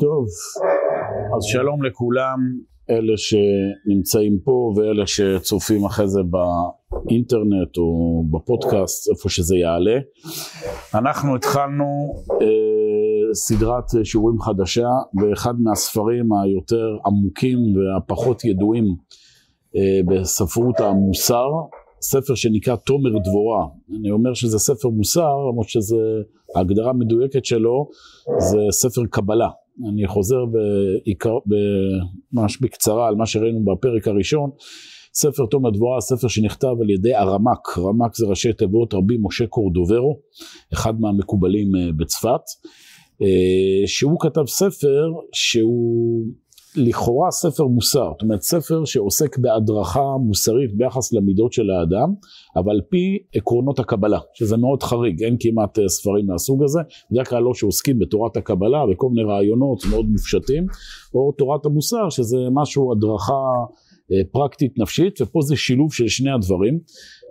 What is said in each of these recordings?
טוב, אז שלום לכולם, אלה שנמצאים פה ואלה שצופים אחרי זה באינטרנט או בפודקאסט, איפה שזה יעלה. אנחנו התחלנו אה, סדרת שיעורים חדשה, ואחד מהספרים היותר עמוקים והפחות ידועים אה, בספרות המוסר, ספר שנקרא תומר דבורה. אני אומר שזה ספר מוסר, למרות שזה, ההגדרה המדויקת שלו זה ספר קבלה. אני חוזר בעיקר, ממש בקצרה על מה שראינו בפרק הראשון. ספר תומר דבורה, ספר שנכתב על ידי הרמ"ק, רמ"ק זה ראשי תיבות רבי משה קורדוברו, אחד מהמקובלים אה, בצפת, אה, שהוא כתב ספר שהוא לכאורה ספר מוסר, זאת אומרת ספר שעוסק בהדרכה מוסרית ביחס למידות של האדם, אבל פי עקרונות הקבלה, שזה מאוד חריג, אין כמעט אה, ספרים מהסוג הזה, בדרך כלל לא שעוסקים בתורת הקבלה וכל מיני רעיונות מאוד מופשטים, או תורת המוסר, שזה משהו, הדרכה אה, פרקטית נפשית, ופה זה שילוב של שני הדברים,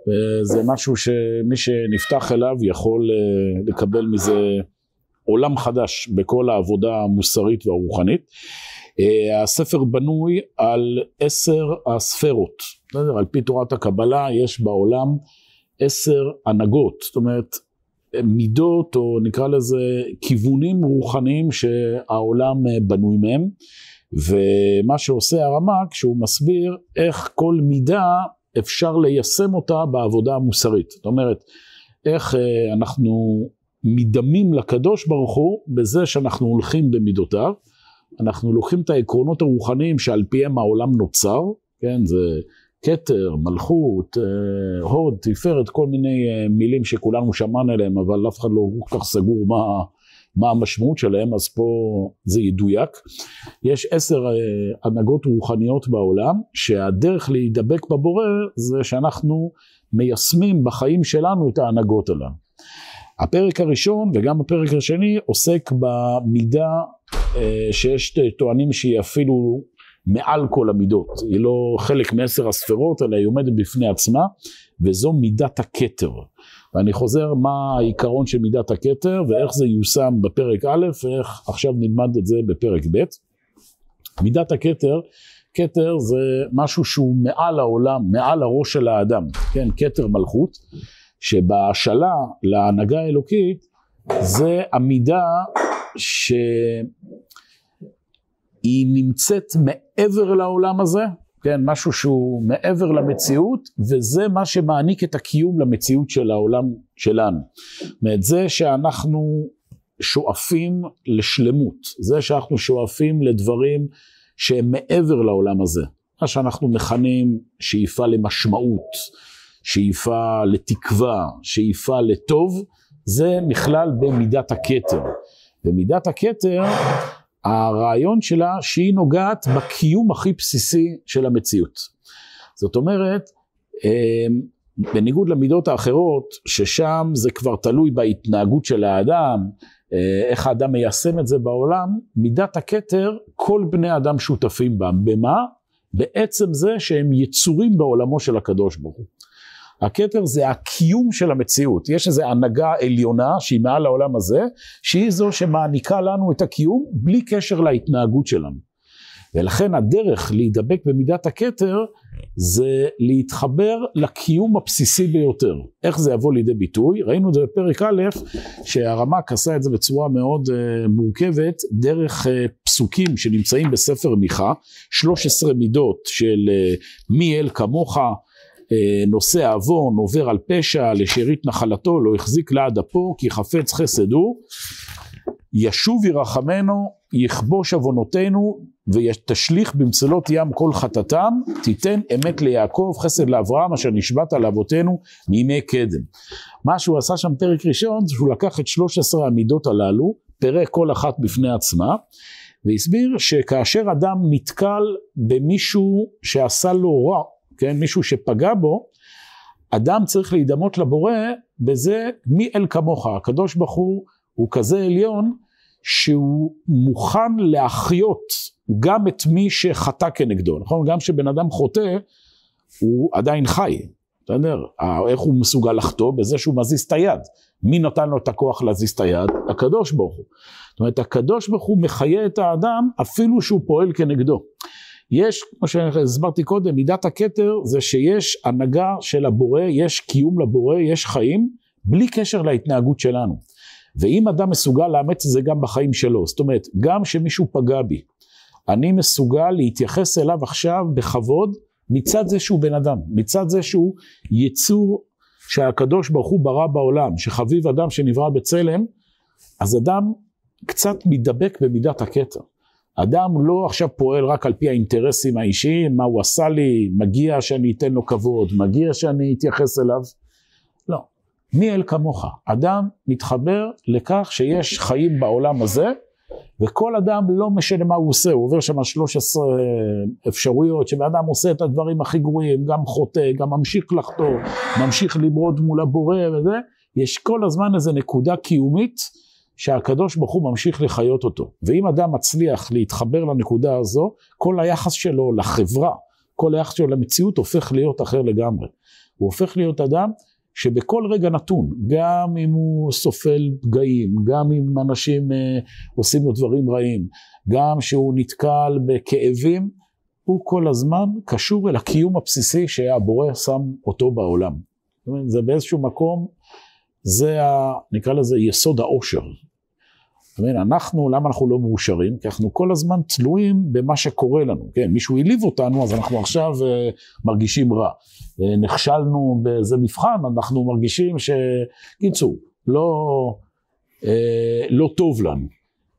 וזה משהו שמי שנפתח אליו יכול אה, לקבל מזה עולם חדש בכל העבודה המוסרית והרוחנית. אה, הספר בנוי על עשר הספרות, בסדר? על פי תורת הקבלה יש בעולם עשר הנהגות, זאת אומרת מידות או נקרא לזה כיוונים רוחניים שהעולם אה, בנוי מהם. ומה שעושה הרמ"ק שהוא מסביר איך כל מידה אפשר ליישם אותה בעבודה המוסרית, זאת אומרת איך אה, אנחנו מדמים לקדוש ברוך הוא בזה שאנחנו הולכים במידותיו אנחנו לוקחים את העקרונות הרוחניים שעל פיהם העולם נוצר, כן, זה כתר, מלכות, אה, הוד, תפארת, כל מיני אה, מילים שכולנו שמענו עליהם, אבל אף אחד לא כל כך סגור מה, מה המשמעות שלהם, אז פה זה ידויק. יש עשר אה, הנהגות רוחניות בעולם, שהדרך להידבק בבורא זה שאנחנו מיישמים בחיים שלנו את ההנהגות הללו. הפרק הראשון וגם הפרק השני עוסק במידה שיש טוענים שהיא אפילו מעל כל המידות, היא לא חלק מעשר הספרות אלא היא עומדת בפני עצמה וזו מידת הכתר. ואני חוזר מה העיקרון של מידת הכתר ואיך זה יושם בפרק א' ואיך עכשיו נלמד את זה בפרק ב'. מידת הכתר, כתר זה משהו שהוא מעל העולם, מעל הראש של האדם, כן, כתר מלכות, שבהשאלה להנהגה האלוקית זה המידה שהיא נמצאת מעבר לעולם הזה, כן, משהו שהוא מעבר למציאות, וזה מה שמעניק את הקיום למציאות של העולם שלנו. זאת אומרת, זה שאנחנו שואפים לשלמות, זה שאנחנו שואפים לדברים שהם מעבר לעולם הזה, מה שאנחנו מכנים שאיפה למשמעות, שאיפה לתקווה, שאיפה לטוב, זה נכלל במידת הכתר. ומידת הכתר, הרעיון שלה שהיא נוגעת בקיום הכי בסיסי של המציאות. זאת אומרת, אמ, בניגוד למידות האחרות, ששם זה כבר תלוי בהתנהגות של האדם, אה, איך האדם מיישם את זה בעולם, מידת הכתר, כל בני אדם שותפים בה. במה? בעצם זה שהם יצורים בעולמו של הקדוש ברוך הוא. הכתר זה הקיום של המציאות, יש איזו הנהגה עליונה שהיא מעל העולם הזה, שהיא זו שמעניקה לנו את הקיום בלי קשר להתנהגות שלנו. ולכן הדרך להידבק במידת הכתר זה להתחבר לקיום הבסיסי ביותר. איך זה יבוא לידי ביטוי? ראינו את זה בפרק א', שהרמ"ק עשה את זה בצורה מאוד uh, מורכבת, דרך uh, פסוקים שנמצאים בספר מיכה, 13 מידות של uh, מי אל כמוך, אה, נושא עוון, עובר על פשע, לשארית נחלתו, לא החזיק לעד אפו, כי חפץ חסד הוא. ישוב ירחמנו, יכבוש עוונותינו, ותשליך במצלות ים כל חטאתם, תיתן אמת ליעקב, חסד לאברהם, אשר נשבעת לאבותינו מימי קדם. מה שהוא עשה שם פרק ראשון, זה שהוא לקח את 13 המידות הללו, פירק כל אחת בפני עצמה, והסביר שכאשר אדם נתקל במישהו שעשה לו רע, כן, מישהו שפגע בו, אדם צריך להידמות לבורא בזה מי אל כמוך, הקדוש ברוך הוא הוא כזה עליון שהוא מוכן להחיות גם את מי שחטא כנגדו, נכון? גם כשבן אדם חוטא הוא עדיין חי, בסדר? איך הוא מסוגל לחטוא? בזה שהוא מזיז את היד. מי נתן לו את הכוח להזיז את היד? הקדוש ברוך הוא. זאת אומרת, הקדוש ברוך הוא מחיה את האדם אפילו שהוא פועל כנגדו. יש, כמו שהסברתי קודם, מידת הכתר זה שיש הנהגה של הבורא, יש קיום לבורא, יש חיים, בלי קשר להתנהגות שלנו. ואם אדם מסוגל לאמץ את זה גם בחיים שלו, זאת אומרת, גם שמישהו פגע בי, אני מסוגל להתייחס אליו עכשיו בכבוד מצד זה שהוא בן אדם, מצד זה שהוא יצור שהקדוש ברוך הוא ברא בעולם, שחביב אדם שנברא בצלם, אז אדם קצת מתדבק במידת הכתר. אדם לא עכשיו פועל רק על פי האינטרסים האישיים, מה הוא עשה לי, מגיע שאני אתן לו כבוד, מגיע שאני אתייחס אליו. לא. מי אל כמוך? אדם מתחבר לכך שיש חיים בעולם הזה, וכל אדם לא משנה מה הוא עושה, הוא עובר שם 13 אפשרויות, שבן אדם עושה את הדברים הכי גרועים, גם חוטא, גם ממשיך לחטוא, ממשיך למרוד מול הבורא וזה, יש כל הזמן איזה נקודה קיומית שהקדוש ברוך הוא ממשיך לחיות אותו. ואם אדם מצליח להתחבר לנקודה הזו, כל היחס שלו לחברה, כל היחס שלו למציאות הופך להיות אחר לגמרי. הוא הופך להיות אדם שבכל רגע נתון, גם אם הוא סופל פגעים, גם אם אנשים אה, עושים לו דברים רעים, גם שהוא נתקל בכאבים, הוא כל הזמן קשור אל הקיום הבסיסי שהבורא שם אותו בעולם. זאת אומרת, זה באיזשהו מקום, זה, ה, נקרא לזה יסוד העושר. אומרת, אנחנו, למה אנחנו לא מאושרים? כי אנחנו כל הזמן תלויים במה שקורה לנו. כן, מישהו העליב אותנו, אז אנחנו עכשיו uh, מרגישים רע. Uh, נכשלנו באיזה מבחן, אנחנו מרגישים ש... קיצור, לא, uh, לא טוב לנו.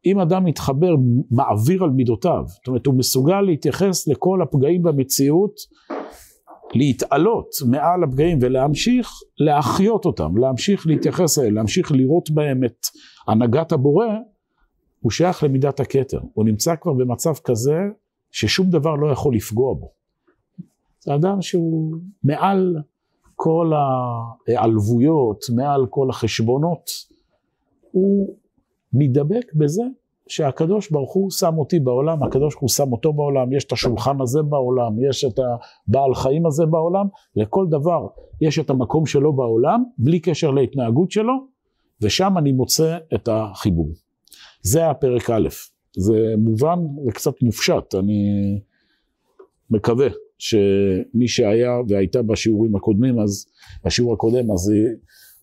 אם אדם מתחבר, מעביר על מידותיו, זאת אומרת, הוא מסוגל להתייחס לכל הפגעים במציאות, להתעלות מעל הפגעים ולהמשיך להחיות אותם, להמשיך להתייחס אליהם, להמשיך לראות בהם את הנהגת הבורא, הוא שייך למידת הכתר. הוא נמצא כבר במצב כזה ששום דבר לא יכול לפגוע בו. זה אדם שהוא מעל כל העלבויות, מעל כל החשבונות, הוא מתדבק בזה שהקדוש ברוך הוא שם אותי בעולם, הקדוש ברוך הוא שם אותו בעולם, יש את השולחן הזה בעולם, יש את הבעל חיים הזה בעולם, לכל דבר יש את המקום שלו בעולם, בלי קשר להתנהגות שלו, ושם אני מוצא את החיבור. זה הפרק א', זה מובן וקצת מופשט, אני מקווה שמי שהיה והייתה בשיעורים הקודמים, אז בשיעור הקודם, אז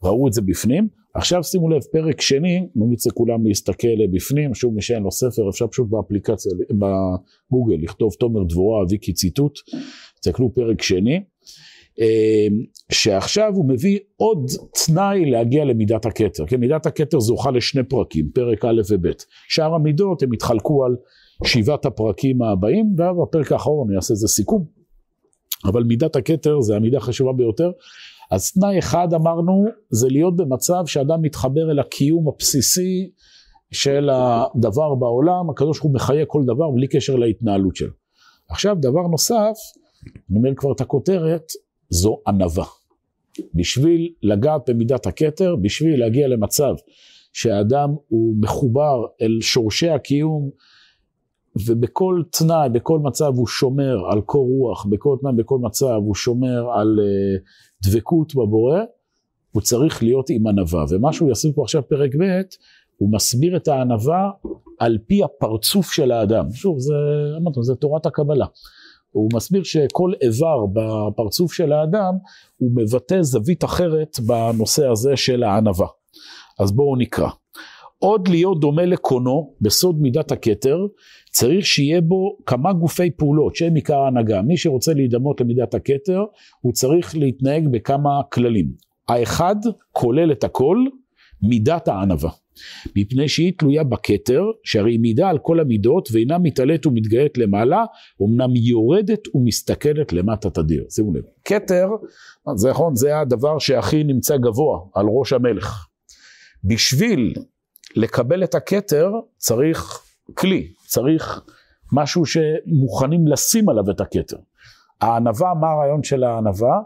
ראו את זה בפנים. עכשיו שימו לב, פרק שני, ממליץ לכולם להסתכל בפנים, שוב מי שאין לו ספר, אפשר פשוט באפליקציה, בגוגל, לכתוב תומר דבורה, ויקי ציטוט, תסתכלו פרק שני, אמ, שעכשיו הוא מביא עוד תנאי להגיע למידת הכתר, כן, מידת הכתר זוכה לשני פרקים, פרק א' וב', שאר המידות הם יתחלקו על שבעת הפרקים הבאים, ובפרק האחרון יעשה איזה סיכום, אבל מידת הכתר זה המידה החשובה ביותר, אז תנאי אחד אמרנו, זה להיות במצב שאדם מתחבר אל הקיום הבסיסי של הדבר בעולם, הקדוש ברוך הוא מחיה כל דבר בלי קשר להתנהלות שלו. עכשיו דבר נוסף, אני אומר כבר את הכותרת, זו ענווה. בשביל לגעת במידת הכתר, בשביל להגיע למצב שהאדם הוא מחובר אל שורשי הקיום, ובכל תנאי, בכל מצב הוא שומר על קור רוח, בכל תנאי, בכל מצב הוא שומר על uh, דבקות בבורא, הוא צריך להיות עם ענווה. ומה שהוא יעשה פה עכשיו פרק ב', הוא מסביר את הענווה על פי הפרצוף של האדם. שוב, זה, אמרנו, זה תורת הקבלה. הוא מסביר שכל איבר בפרצוף של האדם, הוא מבטא זווית אחרת בנושא הזה של הענווה. אז בואו נקרא. עוד להיות דומה לקונו בסוד מידת הכתר, צריך שיהיה בו כמה גופי פעולות שהם עיקר ההנהגה. מי שרוצה להידמות למידת הכתר, הוא צריך להתנהג בכמה כללים. האחד כולל את הכל, מידת הענווה. מפני שהיא תלויה בכתר, שהרי היא מידה על כל המידות ואינה מתעלית ומתגאית למעלה, אמנם יורדת ומסתכלת למטה תדיר. שימו לב, כתר, זה נכון, זה הדבר שהכי נמצא גבוה על ראש המלך. בשביל לקבל את הכתר צריך כלי, צריך משהו שמוכנים לשים עליו את הכתר. הענווה, מה הרעיון של הענווה?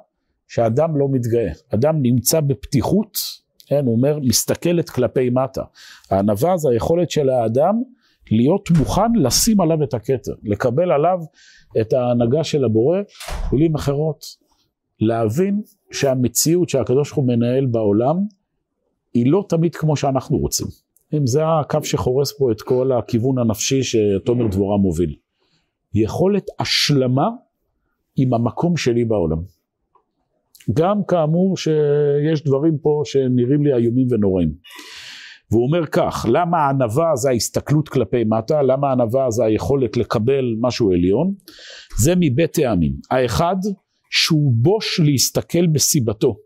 שאדם לא מתגאה. אדם נמצא בפתיחות, כן, הוא אומר, מסתכלת כלפי מטה. הענווה זה היכולת של האדם להיות מוכן לשים עליו את הכתר, לקבל עליו את ההנהגה של הבורא, במילים אחרות, להבין שהמציאות שהקדוש ברוך הוא מנהל בעולם, היא לא תמיד כמו שאנחנו רוצים. אם זה הקו שחורס פה את כל הכיוון הנפשי שתומר דבורה מוביל. יכולת השלמה עם המקום שלי בעולם. גם כאמור שיש דברים פה שנראים לי איומים ונוראים. והוא אומר כך, למה הענווה זה ההסתכלות כלפי מטה, למה הענווה זה היכולת לקבל משהו עליון, זה מבית טעמים. האחד, שהוא בוש להסתכל בסיבתו.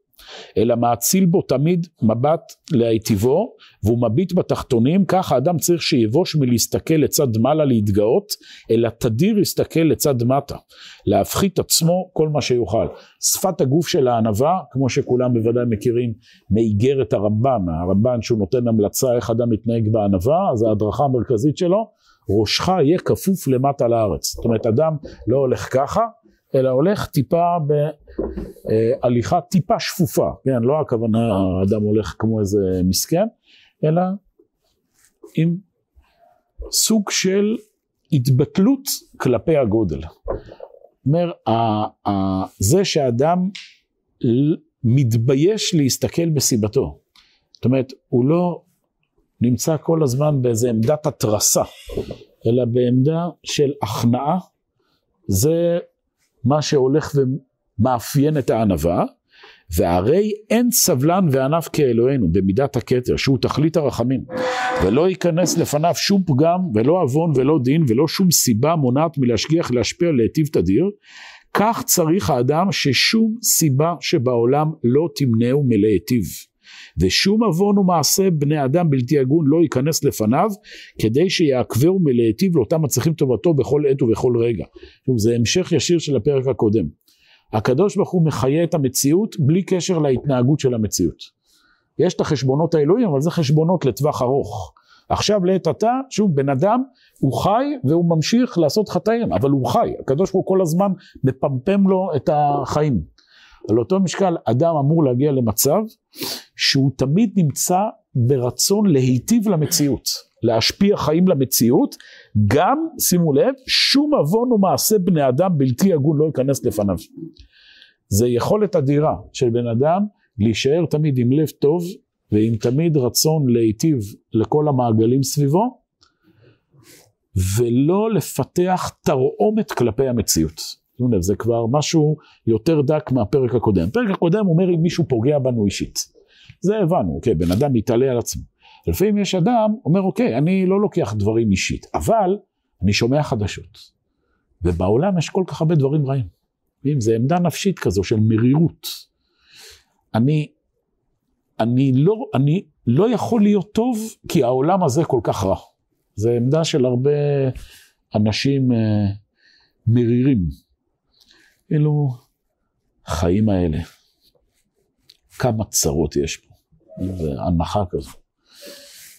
אלא מאציל בו תמיד מבט להיטיבו, והוא מביט בתחתונים, כך האדם צריך שיבוש מלהסתכל לצד מעלה להתגאות, אלא תדיר יסתכל לצד מטה, להפחית עצמו כל מה שיוכל. שפת הגוף של הענווה, כמו שכולם בוודאי מכירים, מאיגרת הרמב"ן, הרמב"ן שהוא נותן המלצה איך אדם מתנהג בענווה, אז ההדרכה המרכזית שלו, ראשך יהיה כפוף למטה לארץ. זאת אומרת, אדם לא הולך ככה, אלא הולך טיפה בהליכה טיפה שפופה, כן, לא הכוונה האדם הולך כמו איזה מסכן, אלא עם סוג של התבטלות כלפי הגודל. אומר, זה שאדם מתבייש להסתכל בסיבתו, זאת אומרת, הוא לא נמצא כל הזמן באיזה עמדת התרסה, אלא בעמדה של הכנעה, זה מה שהולך ומאפיין את הענווה, והרי אין סבלן וענף כאלוהינו במידת הכתר, שהוא תכלית הרחמים, ולא ייכנס לפניו שום פגם, ולא עוון ולא דין, ולא שום סיבה מונעת מלהשגיח, להשפיע, להיטיב תדיר, כך צריך האדם ששום סיבה שבעולם לא תמנעו מלהיטיב. ושום עוון ומעשה בני אדם בלתי הגון לא ייכנס לפניו, כדי שיעכבהו מלהיטיב לאותם הצריכים טובתו בכל עת ובכל רגע. זה המשך ישיר של הפרק הקודם. הקדוש ברוך הוא מחיה את המציאות בלי קשר להתנהגות של המציאות. יש את החשבונות האלוהים, אבל זה חשבונות לטווח ארוך. עכשיו לעת עתה, שוב, בן אדם הוא חי והוא ממשיך לעשות חטאים, אבל הוא חי, הקדוש ברוך הוא כל הזמן מפמפם לו את החיים. על אותו משקל, אדם אמור להגיע למצב שהוא תמיד נמצא ברצון להיטיב למציאות, להשפיע חיים למציאות, גם, שימו לב, שום עוון ומעשה בני אדם בלתי הגון לא ייכנס לפניו. זה יכולת אדירה של בן אדם להישאר תמיד עם לב טוב ועם תמיד רצון להיטיב לכל המעגלים סביבו, ולא לפתח תרעומת כלפי המציאות. שימו לב, זה כבר משהו יותר דק מהפרק הקודם. הפרק הקודם אומר אם מישהו פוגע בנו אישית. זה הבנו, אוקיי, בן אדם מתעלה על עצמו. לפעמים יש אדם, אומר, אוקיי, אני לא לוקח דברים אישית, אבל אני שומע חדשות. ובעולם יש כל כך הרבה דברים רעים. אם זה עמדה נפשית כזו של מרירות. אני, אני, לא, אני לא יכול להיות טוב כי העולם הזה כל כך רע. זו עמדה של הרבה אנשים אה, מרירים. אלו חיים האלה. כמה צרות יש פה. זה הנחה כזו.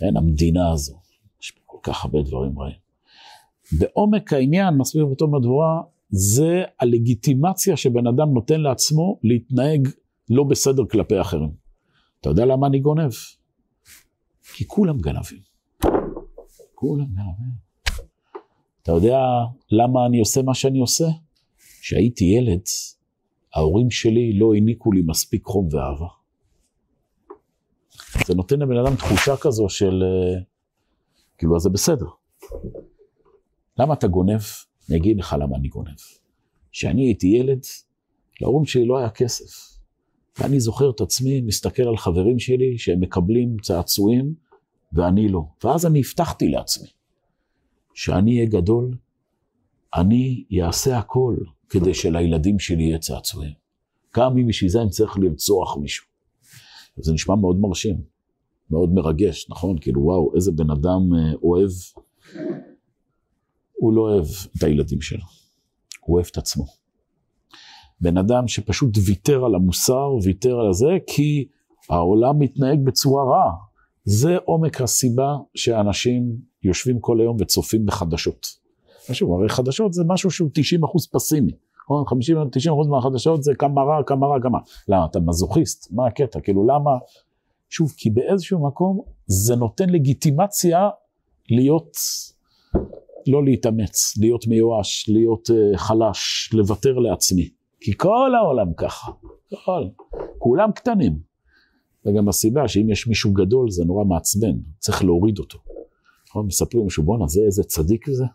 אין, המדינה הזו. יש פה כל כך הרבה דברים רעים. בעומק העניין, מסביר בתור מדבורה, זה הלגיטימציה שבן אדם נותן לעצמו להתנהג לא בסדר כלפי אחרים. אתה יודע למה אני גונב? כי כולם גנבים. כולם גנבים. אתה יודע למה אני עושה מה שאני עושה? כשהייתי ילד, ההורים שלי לא העניקו לי מספיק חום ואהבה. זה נותן לבן אדם תחושה כזו של, אה, כאילו, אז זה בסדר. למה אתה גונב? אני אגיד לך למה אני גונב. כשאני הייתי ילד, להורים שלי לא היה כסף. ואני זוכר את עצמי, מסתכל על חברים שלי שהם מקבלים צעצועים, ואני לא. ואז אני הבטחתי לעצמי, שאני אהיה גדול, אני אעשה הכל כדי שלילדים שלי יהיה צעצועים. גם אם בשביל זה אני צריך לרצוח מישהו. זה נשמע מאוד מרשים, מאוד מרגש, נכון? כאילו, וואו, איזה בן אדם אה, אוהב. הוא לא אוהב את הילדים שלו, הוא אוהב את עצמו. בן אדם שפשוט ויתר על המוסר, ויתר על זה, כי העולם מתנהג בצורה רעה. זה עומק הסיבה שאנשים יושבים כל היום וצופים בחדשות. משהו, הרי חדשות זה משהו שהוא 90 אחוז פסימי. 50, 90 אחוז מהחדשות זה כמה רע, כמה רע, כמה. למה? אתה מזוכיסט? מה הקטע? כאילו למה? שוב, כי באיזשהו מקום זה נותן לגיטימציה להיות, לא להתאמץ, להיות מיואש, להיות uh, חלש, לוותר לעצמי. כי כל העולם ככה, כל, כולם קטנים. וגם הסיבה שאם יש מישהו גדול זה נורא מעצבן, צריך להוריד אותו. נכון? מספרים מישהו, בואנה, זה איזה צדיק זה?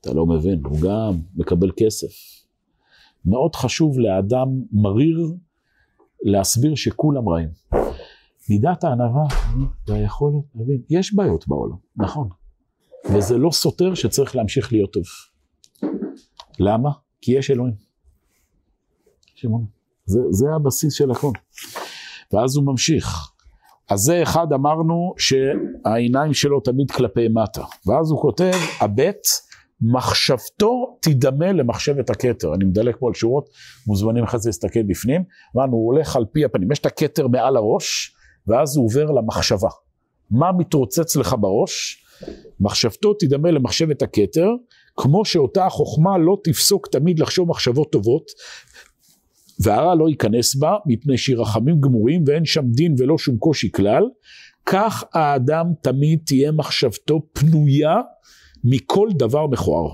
אתה לא מבין, הוא גם מקבל כסף. מאוד חשוב לאדם מריר להסביר שכולם רעים. מידת הענווה והיכולת להבין, יש בעיות בעולם, נכון. וזה לא סותר שצריך להמשיך להיות טוב. למה? כי יש אלוהים. יש אמונה. זה, זה הבסיס של הכל. ואז הוא ממשיך. אז זה אחד אמרנו שהעיניים שלו תמיד כלפי מטה. ואז הוא כותב, הבט, מחשבתו תדמה למחשבת הכתר. אני מדלק פה על שורות, מוזמנים אחרי זה להסתכל בפנים. אמרנו, הוא הולך על פי הפנים. יש את הכתר מעל הראש, ואז הוא עובר למחשבה. מה מתרוצץ לך בראש? מחשבתו תדמה למחשבת הכתר, כמו שאותה החוכמה לא תפסוק תמיד לחשוב מחשבות טובות, והרע לא ייכנס בה, מפני שהיא רחמים גמורים ואין שם דין ולא שום קושי כלל, כך האדם תמיד תהיה מחשבתו פנויה מכל דבר מכוער.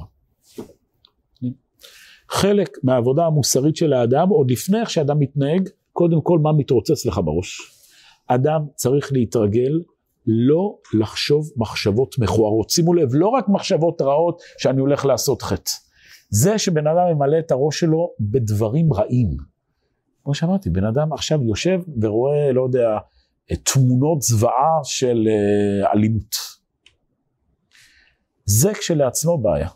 חלק מהעבודה המוסרית של האדם, עוד לפני איך שאדם מתנהג, קודם כל מה מתרוצץ לך בראש. אדם צריך להתרגל לא לחשוב מחשבות מכוערות. שימו לב, לא רק מחשבות רעות שאני הולך לעשות חטא. זה שבן אדם ממלא את הראש שלו בדברים רעים. כמו שאמרתי, בן אדם עכשיו יושב ורואה, לא יודע, תמונות זוועה של uh, אלימות. זה כשלעצמו בעיה.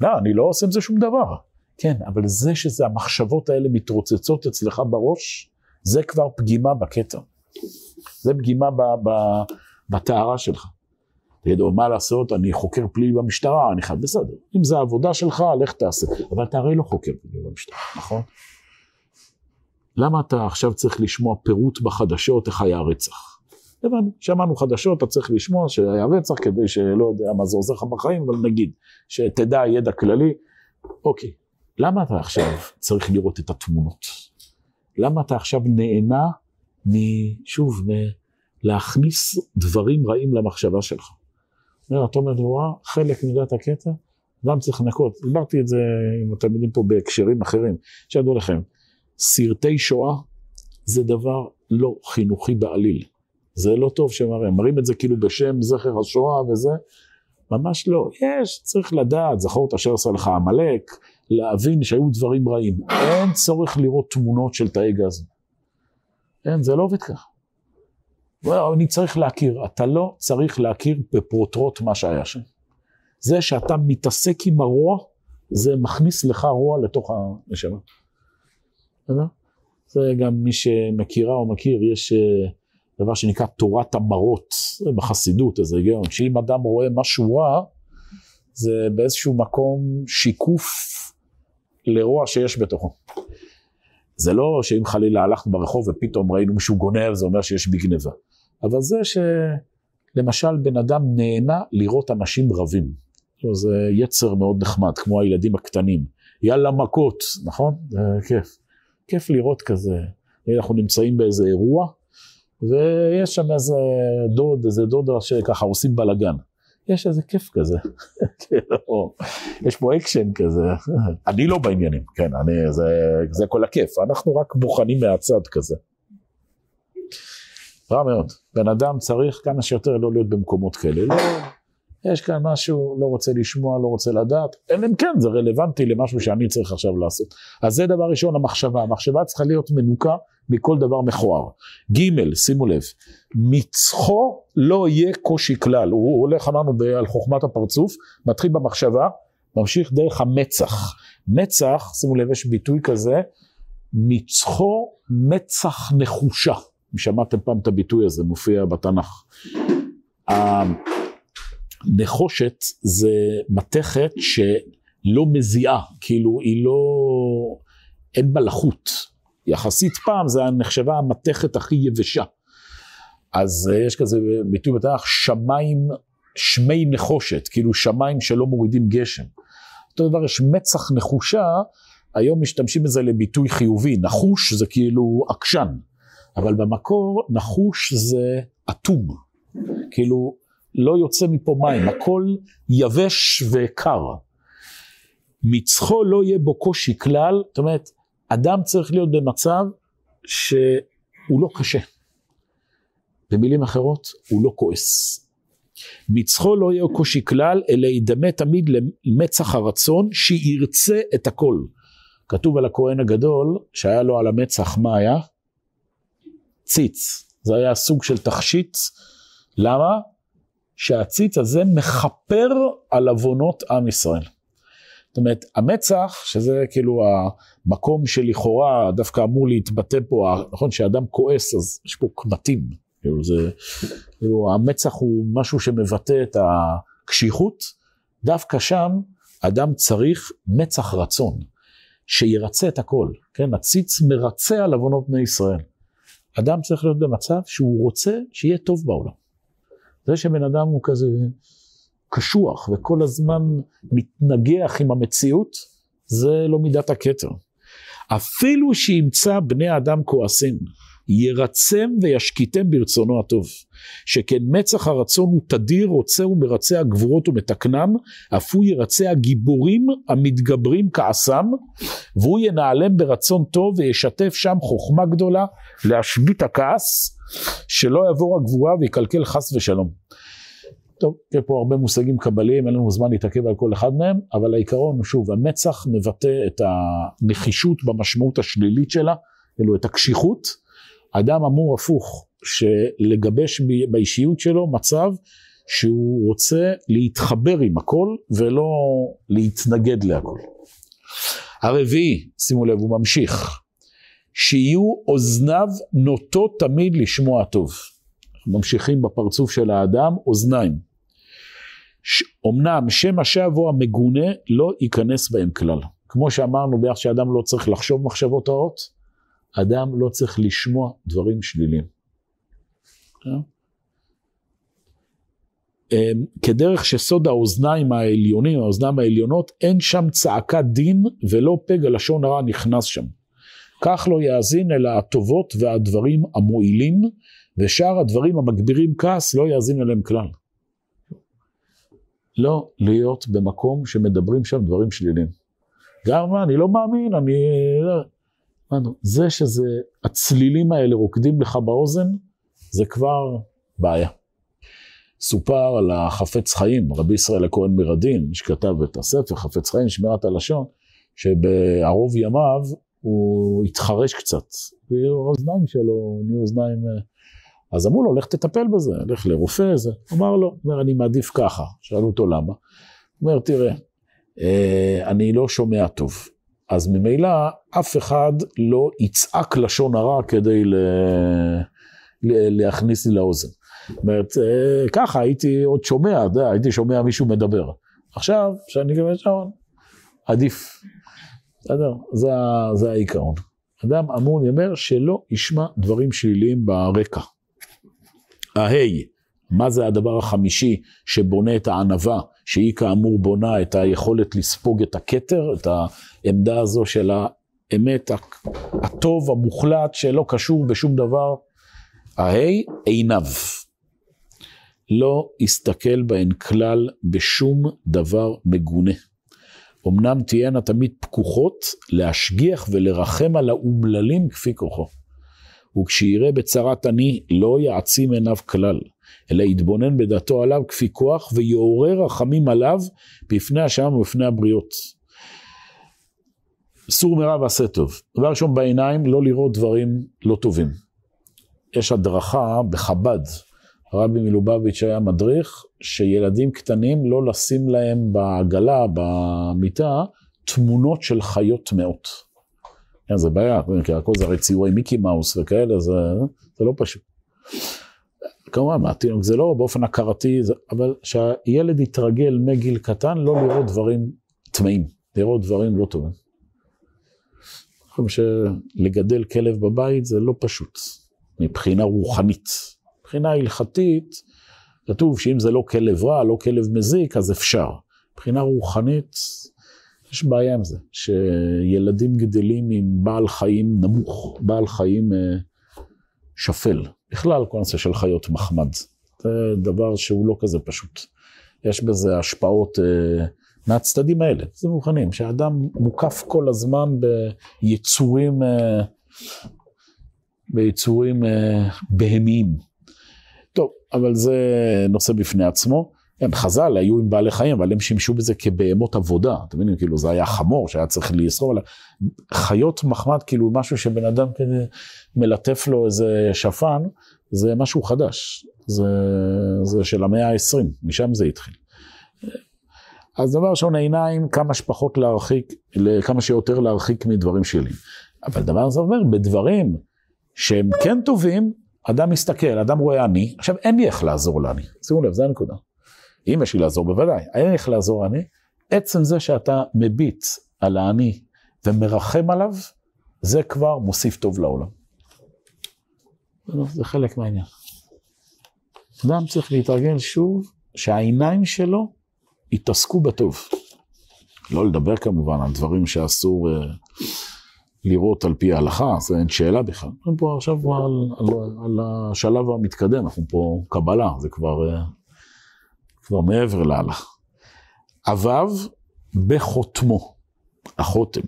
לא, אני לא עושה עם זה שום דבר. כן, אבל זה שזה המחשבות האלה מתרוצצות אצלך בראש, זה כבר פגימה בכתר. זה פגימה בטהרה שלך. תגיד, מה לעשות, אני חוקר פלילי במשטרה, אני חייב, בסדר. אם זה העבודה שלך, לך תעשה. אבל אתה הרי לא חוקר פלילי במשטרה, נכון? למה אתה עכשיו צריך לשמוע פירוט בחדשות איך היה רצח? הבנו, שמענו חדשות, אתה צריך לשמוע שהיה רצח כדי שלא יודע מה זה עוזר לך בחיים, אבל נגיד, שתדע ידע כללי, אוקיי, למה אתה עכשיו צריך לראות את התמונות? למה אתה עכשיו נהנה משוב, להכניס דברים רעים למחשבה שלך? אומר, אומר, רואה, חלק מידת הקטע, אדם צריך לנקות. דיברתי את זה עם התלמידים פה בהקשרים אחרים, שידעו לכם. סרטי שואה זה דבר לא חינוכי בעליל. זה לא טוב שמראים, מראים את זה כאילו בשם זכר השואה וזה, ממש לא. יש, צריך לדעת, זכור את אשר עשה לך עמלק, להבין שהיו דברים רעים. אין צורך לראות תמונות של תאי גז. אין, זה לא עובד ככה. אני צריך להכיר, אתה לא צריך להכיר בפרוטרוט מה שהיה שם. זה שאתה מתעסק עם הרוע, זה מכניס לך רוע לתוך הנשמה. זה גם מי שמכירה או מכיר, יש אה, דבר שנקרא תורת המרות, בחסידות, איזה היגיון, שאם אדם רואה משהו רע, זה באיזשהו מקום שיקוף לרוע שיש בתוכו. זה לא שאם חלילה הלכנו ברחוב ופתאום ראינו מישהו גונב, זה אומר שיש בי גניבה. אבל זה שלמשל בן אדם נהנה לראות אנשים רבים. זה יצר מאוד נחמד, כמו הילדים הקטנים. יאללה מכות, נכון? זה כיף. כיף לראות כזה. אנחנו נמצאים באיזה אירוע, ויש שם איזה דוד, איזה דודה שככה עושים בלאגן. יש איזה כיף כזה, כאילו, יש פה אקשן כזה, אני לא בעניינים, כן, אני, זה, זה כל הכיף, אנחנו רק בוחנים מהצד כזה. רע מאוד, בן אדם צריך כמה שיותר לא להיות במקומות כאלה, לא, יש כאן משהו, לא רוצה לשמוע, לא רוצה לדעת, אלא אם כן זה רלוונטי למשהו שאני צריך עכשיו לעשות. אז זה דבר ראשון, המחשבה. המחשבה צריכה להיות מנוקה מכל דבר מכוער. ג', שימו לב, מצחו לא יהיה קושי כלל. הוא הולך, אמרנו, על חוכמת הפרצוף, מתחיל במחשבה, ממשיך דרך המצח. מצח, שימו לב, יש ביטוי כזה, מצחו מצח נחושה. אם שמעתם פעם את הביטוי הזה, מופיע בתנ"ך. נחושת זה מתכת שלא מזיעה, כאילו היא לא, אין בה לחות. יחסית פעם זה נחשבה המתכת הכי יבשה. אז אה, יש כזה ביטוי בתנ"ך, שמיים, שמי נחושת, כאילו שמיים שלא מורידים גשם. אותו דבר יש מצח נחושה, היום משתמשים בזה לביטוי חיובי, נחוש זה כאילו עקשן, אבל במקור נחוש זה אטום, כאילו לא יוצא מפה מים, הכל יבש וקר. מצחו לא יהיה בו קושי כלל, זאת אומרת, אדם צריך להיות במצב שהוא לא קשה. במילים אחרות, הוא לא כועס. מצחו לא יהיה קושי כלל, אלא ידמה תמיד למצח הרצון, שירצה את הכל. כתוב על הכהן הגדול, שהיה לו על המצח, מה היה? ציץ. זה היה סוג של תכשיט. למה? שהציץ הזה מכפר על עוונות עם ישראל. זאת אומרת, המצח, שזה כאילו המקום שלכאורה דווקא אמור להתבטא פה, נכון שאדם כועס אז יש פה קמטים, כאילו זה, כאילו המצח הוא משהו שמבטא את הקשיחות, דווקא שם אדם צריך מצח רצון, שירצה את הכל, כן, הציץ מרצה על עוונות בני ישראל. אדם צריך להיות במצב שהוא רוצה שיהיה טוב בעולם. זה שבן אדם הוא כזה קשוח וכל הזמן מתנגח עם המציאות, זה לא מידת הכתר. אפילו שימצא בני אדם כועסים, ירצם וישקיטם ברצונו הטוב. שכן מצח הרצון הוא תדיר, רוצה ומרצה הגבורות ומתקנם, אף הוא ירצה הגיבורים המתגברים כעסם, והוא ינעלם ברצון טוב וישתף שם חוכמה גדולה להשבית הכעס, שלא יעבור הגבורה ויקלקל חס ושלום. טוב, יש פה הרבה מושגים קבליים, אין לנו זמן להתעכב על כל אחד מהם, אבל העיקרון הוא שוב, המצח מבטא את הנחישות במשמעות השלילית שלה, כאילו את הקשיחות. אדם אמור הפוך, שלגבש באישיות שלו מצב שהוא רוצה להתחבר עם הכל ולא להתנגד להכל. הרביעי, שימו לב, הוא ממשיך, שיהיו אוזניו נוטות תמיד לשמוע טוב. ממשיכים בפרצוף של האדם, אוזניים. אמנם שם השבו המגונה לא ייכנס בהם כלל. כמו שאמרנו ביחד שאדם לא צריך לחשוב מחשבות רעות, אדם לא צריך לשמוע דברים שליליים. אה? אמ, כדרך שסוד האוזניים העליונים, האוזניים העליונות, אין שם צעקת דין ולא פג הלשון הרע נכנס שם. כך לא יאזין אלא הטובות והדברים המועילים, ושאר הדברים המגבירים כעס לא יאזין אליהם כלל. לא להיות במקום שמדברים שם דברים שליליים. גם אני לא מאמין, אני... לא... זה שזה, הצלילים האלה רוקדים לך באוזן, זה כבר בעיה. סופר על החפץ חיים, רבי ישראל הכהן מרדין, שכתב את הספר, חפץ חיים, שמירת הלשון, שבערוב ימיו הוא התחרש קצת, והאוזניים שלו נהיו אוזניים אה, אז אמרו לו, לך תטפל בזה, לך לרופא, זה. אמר לו, אומר, אני מעדיף ככה. שאלו אותו למה. אומר, תראה, אה, אני לא שומע טוב. אז ממילא אף אחד לא יצעק לשון הרע כדי ל... להכניס לי לאוזן. זאת אומרת, אה, ככה הייתי עוד שומע, יודע, הייתי שומע מישהו מדבר. עכשיו, כשאני גם שעון, עדיף. בסדר? זה, זה העיקרון. אדם אמור להיאמר שלא ישמע דברים שליליים ברקע. ההי, מה זה הדבר החמישי שבונה את הענווה, שהיא כאמור בונה את היכולת לספוג את הכתר, את העמדה הזו של האמת, הטוב המוחלט שלא קשור בשום דבר. ההי, עיניו. לא יסתכל בהן כלל בשום דבר מגונה. אמנם תהיינה תמיד פקוחות להשגיח ולרחם על האומללים כפי כוחו. וכשיראה בצרת עני לא יעצים עיניו כלל, אלא יתבונן בדעתו עליו כפי כוח ויעורר רחמים עליו בפני השם ובפני הבריות. סור מרע ועשה טוב. דבר ראשון בעיניים לא לראות דברים לא טובים. יש הדרכה בחב"ד, הרבי מלובביץ' היה מדריך, שילדים קטנים לא לשים להם בעגלה, במיטה, תמונות של חיות טמאות. כן, זה בעיה, כי הכל זה הרי ציורי מיקי מאוס וכאלה, זה, זה לא פשוט. כמובן, מהתינוק זה לא באופן הכרתי, זה, אבל שהילד יתרגל מגיל קטן לא לראות דברים טמאים, לראות דברים לא טובים. חושב שלגדל כלב בבית זה לא פשוט, מבחינה רוחנית. מבחינה הלכתית, כתוב שאם זה לא כלב רע, לא כלב מזיק, אז אפשר. מבחינה רוחנית, יש בעיה עם זה, שילדים גדלים עם בעל חיים נמוך, בעל חיים אה, שפל. בכלל, כל הנושא של חיות מחמד. זה דבר שהוא לא כזה פשוט. יש בזה השפעות אה, מהצדדים האלה, זה מוכנים, שהאדם מוקף כל הזמן ביצורים, אה, ביצורים אה, בהמיים. טוב, אבל זה נושא בפני עצמו. הם חז"ל היו עם בעלי חיים, אבל הם שימשו בזה כבהמות עבודה. אתם מבינים, כאילו זה היה חמור שהיה צריך לאסור עליו. חיות מחמד, כאילו משהו שבן אדם כזה מלטף לו איזה שפן, זה משהו חדש. זה, זה של המאה ה-20, משם זה התחיל. אז דבר ראשון, העיניים כמה שפחות להרחיק, כמה שיותר להרחיק מדברים שלי. אבל דבר זה אומר, בדברים שהם כן טובים, אדם מסתכל, אדם רואה אני, עכשיו אין לי איך לעזור לעני, שימו לב, זה הנקודה. אם יש לי לעזור בוודאי, אין איך לעזור לעני, עצם זה שאתה מביט על העני ומרחם עליו, זה כבר מוסיף טוב לעולם. זה חלק מהעניין. אדם צריך להתרגל שוב, שהעיניים שלו יתעסקו בטוב. לא לדבר כמובן על דברים שאסור uh, לראות על פי ההלכה, זה אין שאלה בכלל. אנחנו פה עכשיו על, על, על השלב המתקדם, אנחנו פה קבלה, זה כבר, uh, כבר מעבר להלכה. הוו בחותמו, החותם.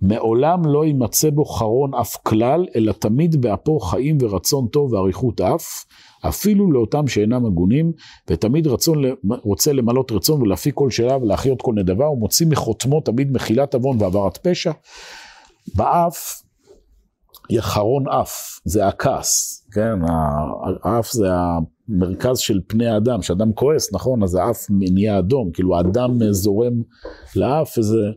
מעולם לא יימצא בו חרון אף כלל, אלא תמיד באפו חיים ורצון טוב ואריכות אף, אפילו לאותם שאינם הגונים, ותמיד רצון, רוצה למלות רצון ולהפיק כל שאלה ולהחיות כל נדבה, ומוציא מחותמו תמיד מחילת עוון ועברת פשע. באף, חרון אף, זה הכעס, כן, האף זה המרכז של פני האדם, כשאדם כועס, נכון, אז האף נהיה אדום, כאילו האדם זורם לאף, איזה...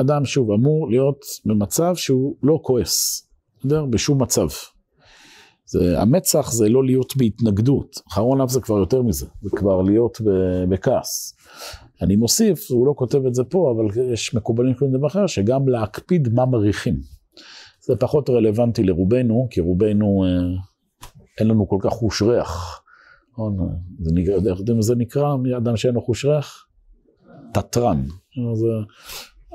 אדם שוב אמור להיות במצב שהוא לא כועס, בסדר? בשום מצב. זה, המצח זה לא להיות בהתנגדות, אחרון אף זה כבר יותר מזה, זה כבר להיות בכעס. אני מוסיף, הוא לא כותב את זה פה, אבל יש מקובלים כזה דבר אחר, שגם להקפיד מה מריחים. זה פחות רלוונטי לרובנו, כי רובנו, אה, אין לנו כל כך חוש ריח. נכון? זה נקרא, זה נקרא, אדם שאין לו חוש ריח? תתרן. זה,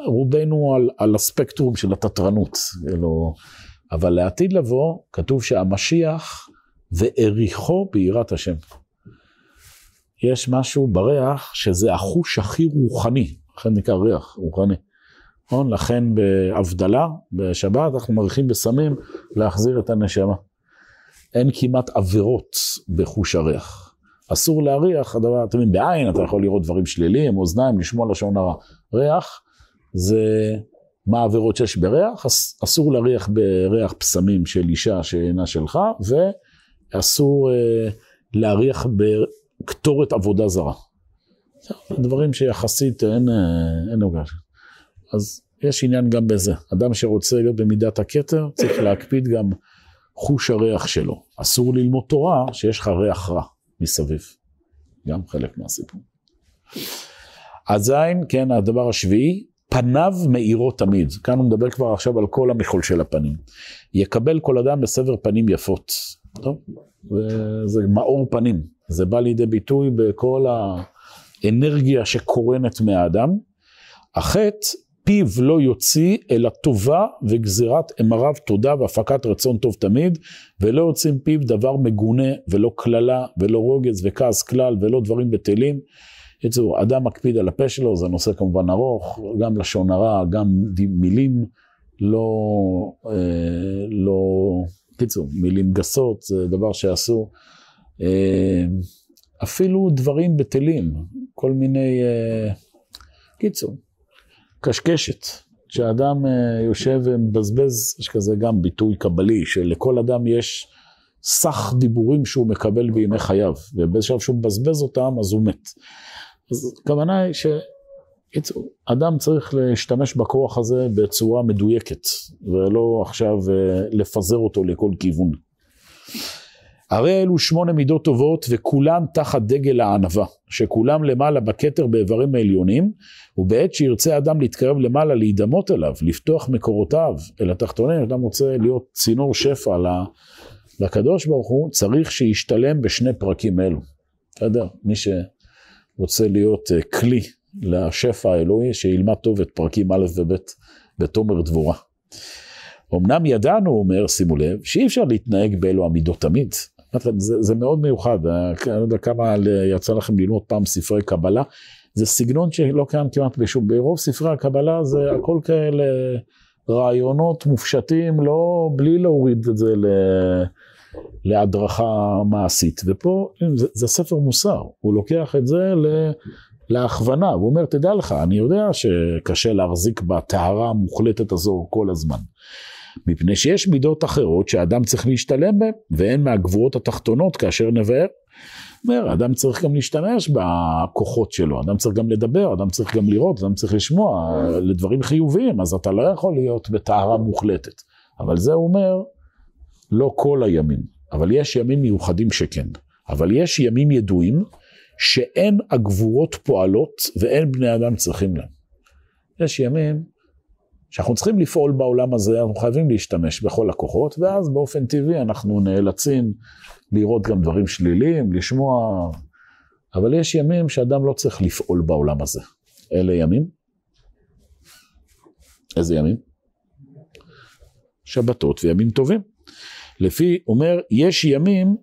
רובנו על, על הספקטרום של התתרנות, אלו, אבל לעתיד לבוא, כתוב שהמשיח ואריכו ביראת השם. יש משהו בריח שזה החוש הכי רוחני, לכן נקרא ריח רוחני. נכון? לכן בהבדלה, בשבת, אנחנו מריחים בסמים להחזיר את הנשמה. אין כמעט עבירות בחוש הריח. אסור להריח, הדבר, אתם יודעים, בעין אתה יכול לראות דברים שליליים, אוזניים, לשמוע לשון הרע. ריח, זה מה העבירות שיש בריח, אסור להריח בריח פסמים של אישה שאינה שלך, ואסור אה, להריח בקטורת עבודה זרה. דברים שיחסית אין, אה, אין הוגש. אז יש עניין גם בזה. אדם שרוצה להיות במידת הכתר, צריך להקפיד גם חוש הריח שלו. אסור ללמוד תורה שיש לך ריח רע מסביב. גם חלק מהסיפור. עדיין, כן, הדבר השביעי, פניו מאירות תמיד. כאן הוא מדבר כבר עכשיו על כל המחול של הפנים. יקבל כל אדם בסבר פנים יפות. טוב, זה מאור פנים. זה בא לידי ביטוי בכל האנרגיה שקורנת מהאדם. החטא, פיו לא יוציא אלא טובה וגזירת אמריו תודה והפקת רצון טוב תמיד, ולא יוצאים פיו דבר מגונה ולא קללה ולא רוגז וכעס כלל ולא דברים בטלים. בקיצור, אדם מקפיד על הפה שלו, זה נושא כמובן ארוך, גם לשון הרע, גם מילים לא, אה, לא, בקיצור, מילים גסות, זה דבר שאסור. אה, אפילו דברים בטלים, כל מיני, אה, קיצור, קשקשת. כשאדם יושב ומבזבז, יש כזה גם ביטוי קבלי, שלכל אדם יש סך דיבורים שהוא מקבל בימי חייו, ובאיזשהו שהוא מבזבז אותם, אז הוא מת. אז הכוונה היא שאדם צריך להשתמש בכוח הזה בצורה מדויקת, ולא עכשיו אה, לפזר אותו לכל כיוון. הרי אלו שמונה מידות טובות וכולם תחת דגל הענווה, שכולם למעלה בכתר באיברים העליונים, ובעת שירצה אדם להתקרב למעלה להידמות אליו, לפתוח מקורותיו אל התחתונים, אדם רוצה להיות צינור שפע לקדוש ברוך הוא, צריך שישתלם בשני פרקים אלו. יודע, מי ש... רוצה להיות אה, כלי לשפע האלוהי, שילמד טוב את פרקים א' וב' בתומר דבורה. אמנם ידענו, אומר, שימו לב, שאי אפשר להתנהג באלו המידות תמיד. זה, זה מאוד מיוחד, אה, אני לא יודע כמה יצא לכם ללמוד פעם ספרי קבלה, זה סגנון שלא קיים כמעט בשום, ברוב ספרי הקבלה זה הכל כאלה רעיונות מופשטים, לא, בלי להוריד את זה ל... להדרכה מעשית. ופה זה, זה ספר מוסר, הוא לוקח את זה ל... להכוונה, הוא אומר, תדע לך, אני יודע שקשה להחזיק בטהרה המוחלטת הזו כל הזמן. מפני שיש מידות אחרות שאדם צריך להשתלם בהן, והן מהגבורות התחתונות כאשר נבהר. אומר, אדם צריך גם להשתמש בכוחות שלו, אדם צריך גם לדבר, אדם צריך גם לראות, אדם צריך לשמוע לדברים חיוביים, אז אתה לא יכול להיות בטהרה מוחלטת. אבל זה אומר, לא כל הימים, אבל יש ימים מיוחדים שכן. אבל יש ימים ידועים שאין הגבורות פועלות ואין בני אדם צריכים להם. יש ימים שאנחנו צריכים לפעול בעולם הזה, אנחנו חייבים להשתמש בכל הכוחות, ואז באופן טבעי אנחנו נאלצים לראות גם דברים שליליים, לשמוע, אבל יש ימים שאדם לא צריך לפעול בעולם הזה. אלה ימים? איזה ימים? שבתות וימים טובים. לפי, אומר, יש ימים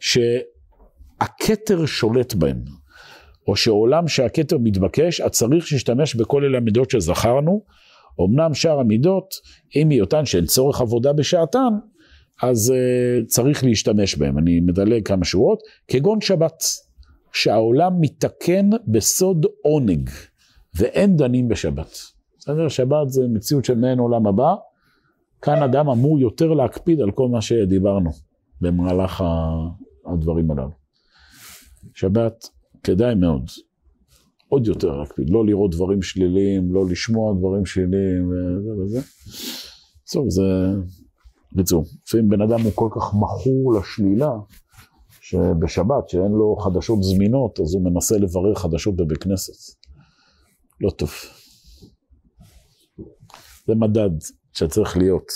שהכתר שולט בהם, או שעולם שהכתר מתבקש, אז צריך שישתמש בכל אלה המידות שזכרנו, אמנם שאר המידות, אם היותן שהן צורך עבודה בשעתן, אז uh, צריך להשתמש בהן. אני מדלג כמה שורות, כגון שבת, שהעולם מתקן בסוד עונג, ואין דנים בשבת. בסדר? שבת זה מציאות של מעין עולם הבא, כאן אדם אמור יותר להקפיד על כל מה שדיברנו במהלך הדברים הללו. שבת, כדאי מאוד. עוד יותר להקפיד, לא לראות דברים שליליים, לא לשמוע דברים שליליים וזה וזה. טוב, זה... בקיצור, לפעמים בן אדם הוא כל כך מכור לשלילה, שבשבת, שאין לו חדשות זמינות, אז הוא מנסה לברר חדשות בבית כנסת. לא טוב. זה מדד שצריך להיות,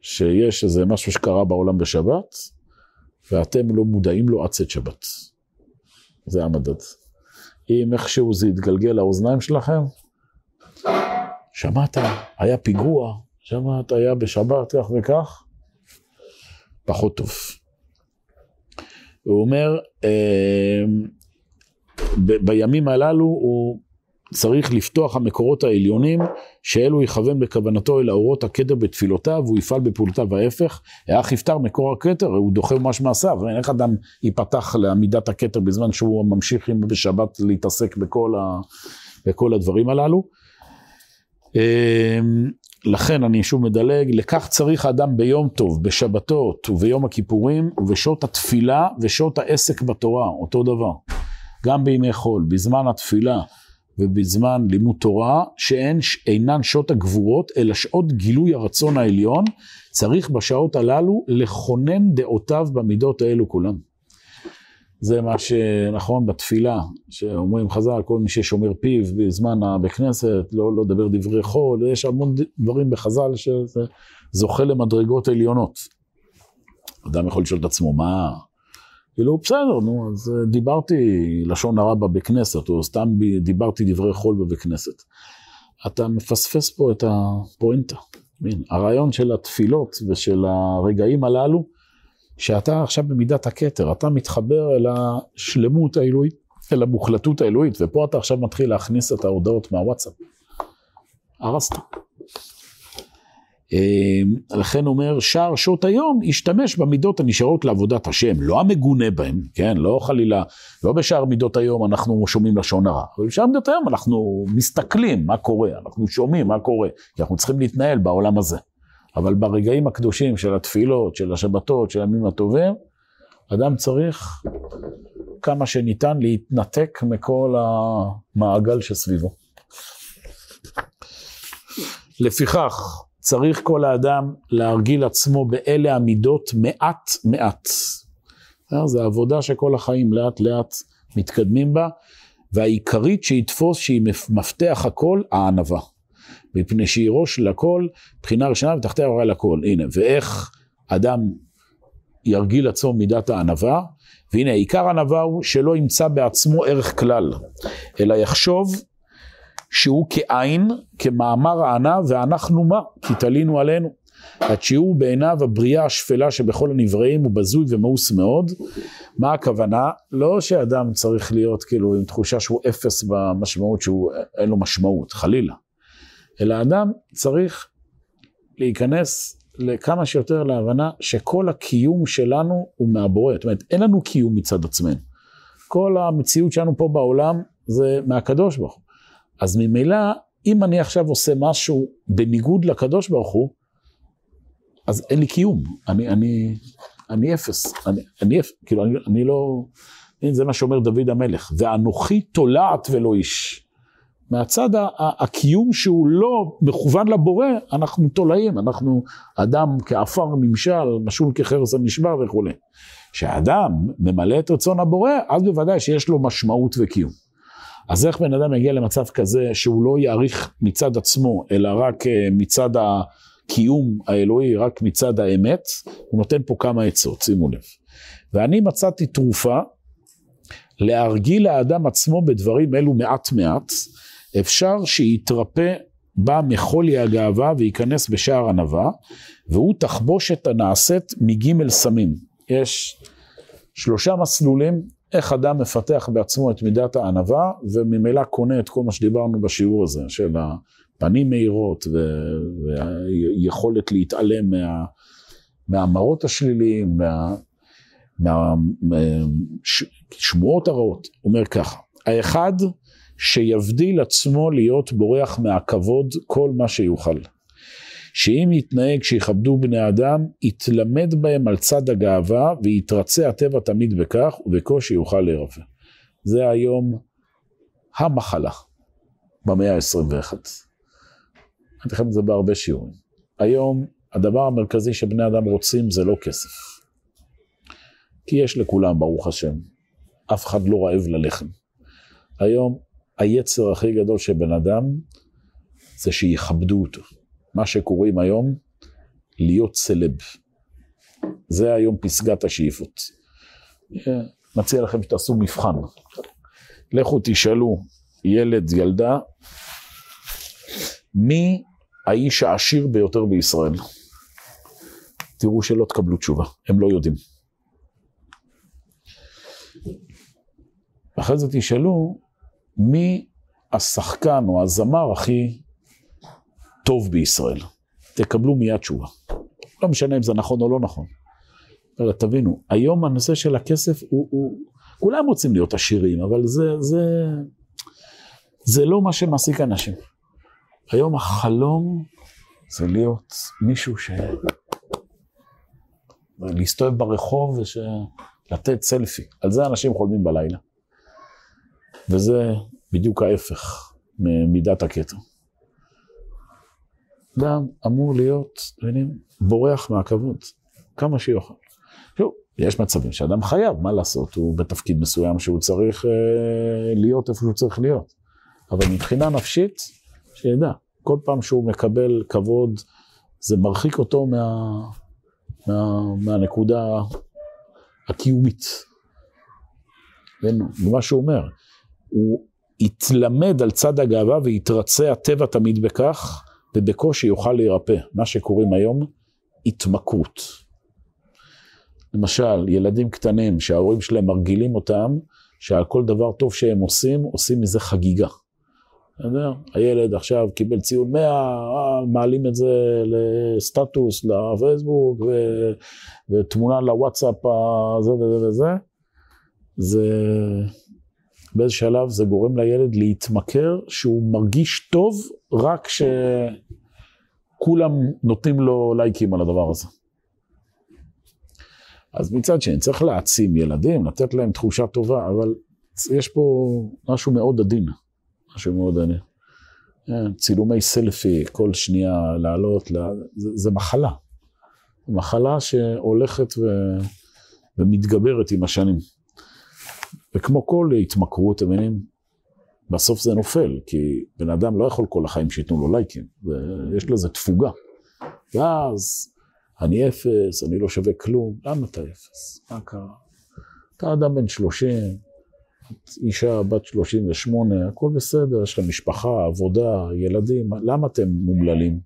שיש איזה משהו שקרה בעולם בשבת, ואתם לא מודעים לו עד צאת שבת. זה המדד. אם איכשהו זה יתגלגל לאוזניים שלכם, שמעת, היה פיגוע, שמעת, היה בשבת כך וכך, פחות טוב. הוא אומר, אה, בימים הללו הוא צריך לפתוח המקורות העליונים, שאלו יכוון בכוונתו אל האורות הכתר בתפילותיו, והוא יפעל בפעולותיו ההפך. האח יפתר מקור הכתר, הוא דוחה ממש מעשיו. איך אדם ייפתח לעמידת הכתר בזמן שהוא ממשיך בשבת להתעסק בכל, ה, בכל הדברים הללו. אמ, לכן אני שוב מדלג, לכך צריך האדם ביום טוב, בשבתות וביום הכיפורים, ובשעות התפילה ושעות העסק בתורה, אותו דבר. גם בימי חול, בזמן התפילה. ובזמן לימוד תורה, שהן אינן שעות הגבורות, אלא שעות גילוי הרצון העליון, צריך בשעות הללו לכונן דעותיו במידות האלו כולן. זה מה שנכון בתפילה, שאומרים חז"ל, כל מי ששומר פיו בזמן הבית כנסת, לא, לא דבר דברי חול, יש המון דברים בחז"ל שזה זוכה למדרגות עליונות. אדם יכול לשאול את עצמו, מה, כאילו, בסדר, נו, אז אה, דיברתי לשון הרע בבית כנסת, או סתם דיברתי דברי חול בבית כנסת. אתה מפספס פה את הפואנטה. הרעיון של התפילות ושל הרגעים הללו, שאתה עכשיו במידת הכתר, אתה מתחבר אל השלמות האלוהית, אל המוחלטות האלוהית, ופה אתה עכשיו מתחיל להכניס את ההודעות מהוואטסאפ. הרסת. אמ, לכן אומר שער שעות היום ישתמש במידות הנשארות לעבודת השם, לא המגונה בהם, כן, לא חלילה, לא בשער מידות היום אנחנו שומעים לשון הרע, אבל בשער מידות היום אנחנו מסתכלים מה קורה, אנחנו שומעים מה קורה, כי אנחנו צריכים להתנהל בעולם הזה. אבל ברגעים הקדושים של התפילות, של השבתות, של הימים הטובים, אדם צריך כמה שניתן להתנתק מכל המעגל שסביבו. לפיכך, צריך כל האדם להרגיל עצמו באלה המידות מעט מעט. זו עבודה שכל החיים לאט לאט מתקדמים בה, והעיקרית שיתפוס שהיא מפתח הכל, הענווה. מפני שהיא ראש לכל, בחינה ראשונה ותחתיה הורה לכל. הנה, ואיך אדם ירגיל עצמו מידת הענווה, והנה עיקר הענווה הוא שלא ימצא בעצמו ערך כלל, אלא יחשוב שהוא כעין, כמאמר הענה, ואנחנו מה? כי תלינו עלינו. עד שהוא בעיניו הבריאה השפלה שבכל הנבראים הוא בזוי ומאוס מאוד. מה הכוונה? לא שאדם צריך להיות כאילו עם תחושה שהוא אפס במשמעות שהוא אין לו משמעות, חלילה. אלא אדם צריך להיכנס לכמה שיותר להבנה שכל הקיום שלנו הוא מהבורא. זאת אומרת, אין לנו קיום מצד עצמנו. כל המציאות שלנו פה בעולם זה מהקדוש ברוך הוא. אז ממילא, אם אני עכשיו עושה משהו בניגוד לקדוש ברוך הוא, אז אין לי קיום. אני, אני, אני אפס. אני, אני אפס, כאילו, אני, אני לא... זה מה שאומר דוד המלך. ואנוכי תולעת ולא איש. מהצד הקיום שהוא לא מכוון לבורא, אנחנו תולעים, אנחנו אדם כעפר נמשל, משול כחרס הנשבר וכולי. כשאדם ממלא את רצון הבורא, אז בוודאי שיש לו משמעות וקיום. אז איך בן אדם יגיע למצב כזה שהוא לא יעריך מצד עצמו, אלא רק אה, מצד הקיום האלוהי, רק מצד האמת, הוא נותן פה כמה עצות, שימו לב. ואני מצאתי תרופה להרגיל האדם עצמו בדברים אלו מעט מעט, אפשר שיתרפא בה מחולי הגאווה וייכנס בשער ענווה, והוא תחבושת הנעשית מגימל סמים. יש שלושה מסלולים איך אדם מפתח בעצמו את מידת הענווה, וממילא קונה את כל מה שדיברנו בשיעור הזה, של הפנים מהירות ויכולת להתעלם מה, מהמראות השליליים, מהשמועות מה, הרעות. הוא אומר ככה, האחד, שיבדיל עצמו להיות בורח מהכבוד כל מה שיוכל. שאם יתנהג שיכבדו בני אדם, יתלמד בהם על צד הגאווה, ויתרצה הטבע תמיד בכך, ובקושי יוכל להירפא. זה היום המחלה במאה ה-21. אני לכם את זה בהרבה שיעורים. היום הדבר המרכזי שבני אדם רוצים זה לא כסף. כי יש לכולם, ברוך השם. אף אחד לא רעב ללחם. היום היצר הכי גדול של בן אדם זה שיכבדו אותו. מה שקוראים היום להיות סלב. זה היום פסגת השאיפות. מציע לכם שתעשו מבחן. לכו תשאלו ילד, ילדה, מי האיש העשיר ביותר בישראל? תראו שלא תקבלו תשובה, הם לא יודעים. אחרי זה תשאלו, מי השחקן או הזמר הכי טוב בישראל? תקבלו מיד תשובה. לא משנה אם זה נכון או לא נכון. אבל תבינו, היום הנושא של הכסף הוא, הוא כולם רוצים להיות עשירים, אבל זה, זה, זה לא מה שמעסיק אנשים. היום החלום זה להיות מישהו ש... להסתובב ברחוב ולתת סלפי. על זה אנשים חולמים בלילה. וזה בדיוק ההפך ממידת הכתר. אדם אמור להיות, מבינים, בורח מהכבוד, כמה שיוכל. שוב, יש מצבים שאדם חייב, מה לעשות, הוא בתפקיד מסוים שהוא צריך אה, להיות איפה שהוא צריך להיות. אבל מבחינה נפשית, שידע, כל פעם שהוא מקבל כבוד, זה מרחיק אותו מה, מה, מהנקודה הקיומית. ומה שהוא אומר, הוא יתלמד על צד הגאווה ויתרצה הטבע תמיד בכך, ובקושי יוכל להירפא. מה שקוראים היום התמכרות. למשל, ילדים קטנים שההורים שלהם מרגילים אותם, שעל כל דבר טוב שהם עושים, עושים מזה חגיגה. הילד עכשיו קיבל ציון 100, אה, מעלים את זה לסטטוס, לפייסבוק, ו... ותמונה לוואטסאפ, זה וזה וזה. זה... באיזה שלב זה גורם לילד להתמכר, שהוא מרגיש טוב רק שכולם נותנים לו לייקים על הדבר הזה. אז מצד שני, צריך להעצים ילדים, לתת להם תחושה טובה, אבל יש פה משהו מאוד עדין, משהו מאוד עדין. כן, צילומי סלפי, כל שנייה לעלות, לה... זה, זה מחלה. מחלה שהולכת ו... ומתגברת עם השנים. וכמו כל התמכרות, אתם מבינים, בסוף זה נופל, כי בן אדם לא יכול כל החיים שייתנו לו לייקים, יש לזה תפוגה. ואז אני אפס, אני לא שווה כלום, למה אתה אפס? מה קרה? אתה אדם בן שלושים, אישה בת שלושים ושמונה, הכל בסדר, יש לך משפחה, עבודה, ילדים, למה אתם מומללים?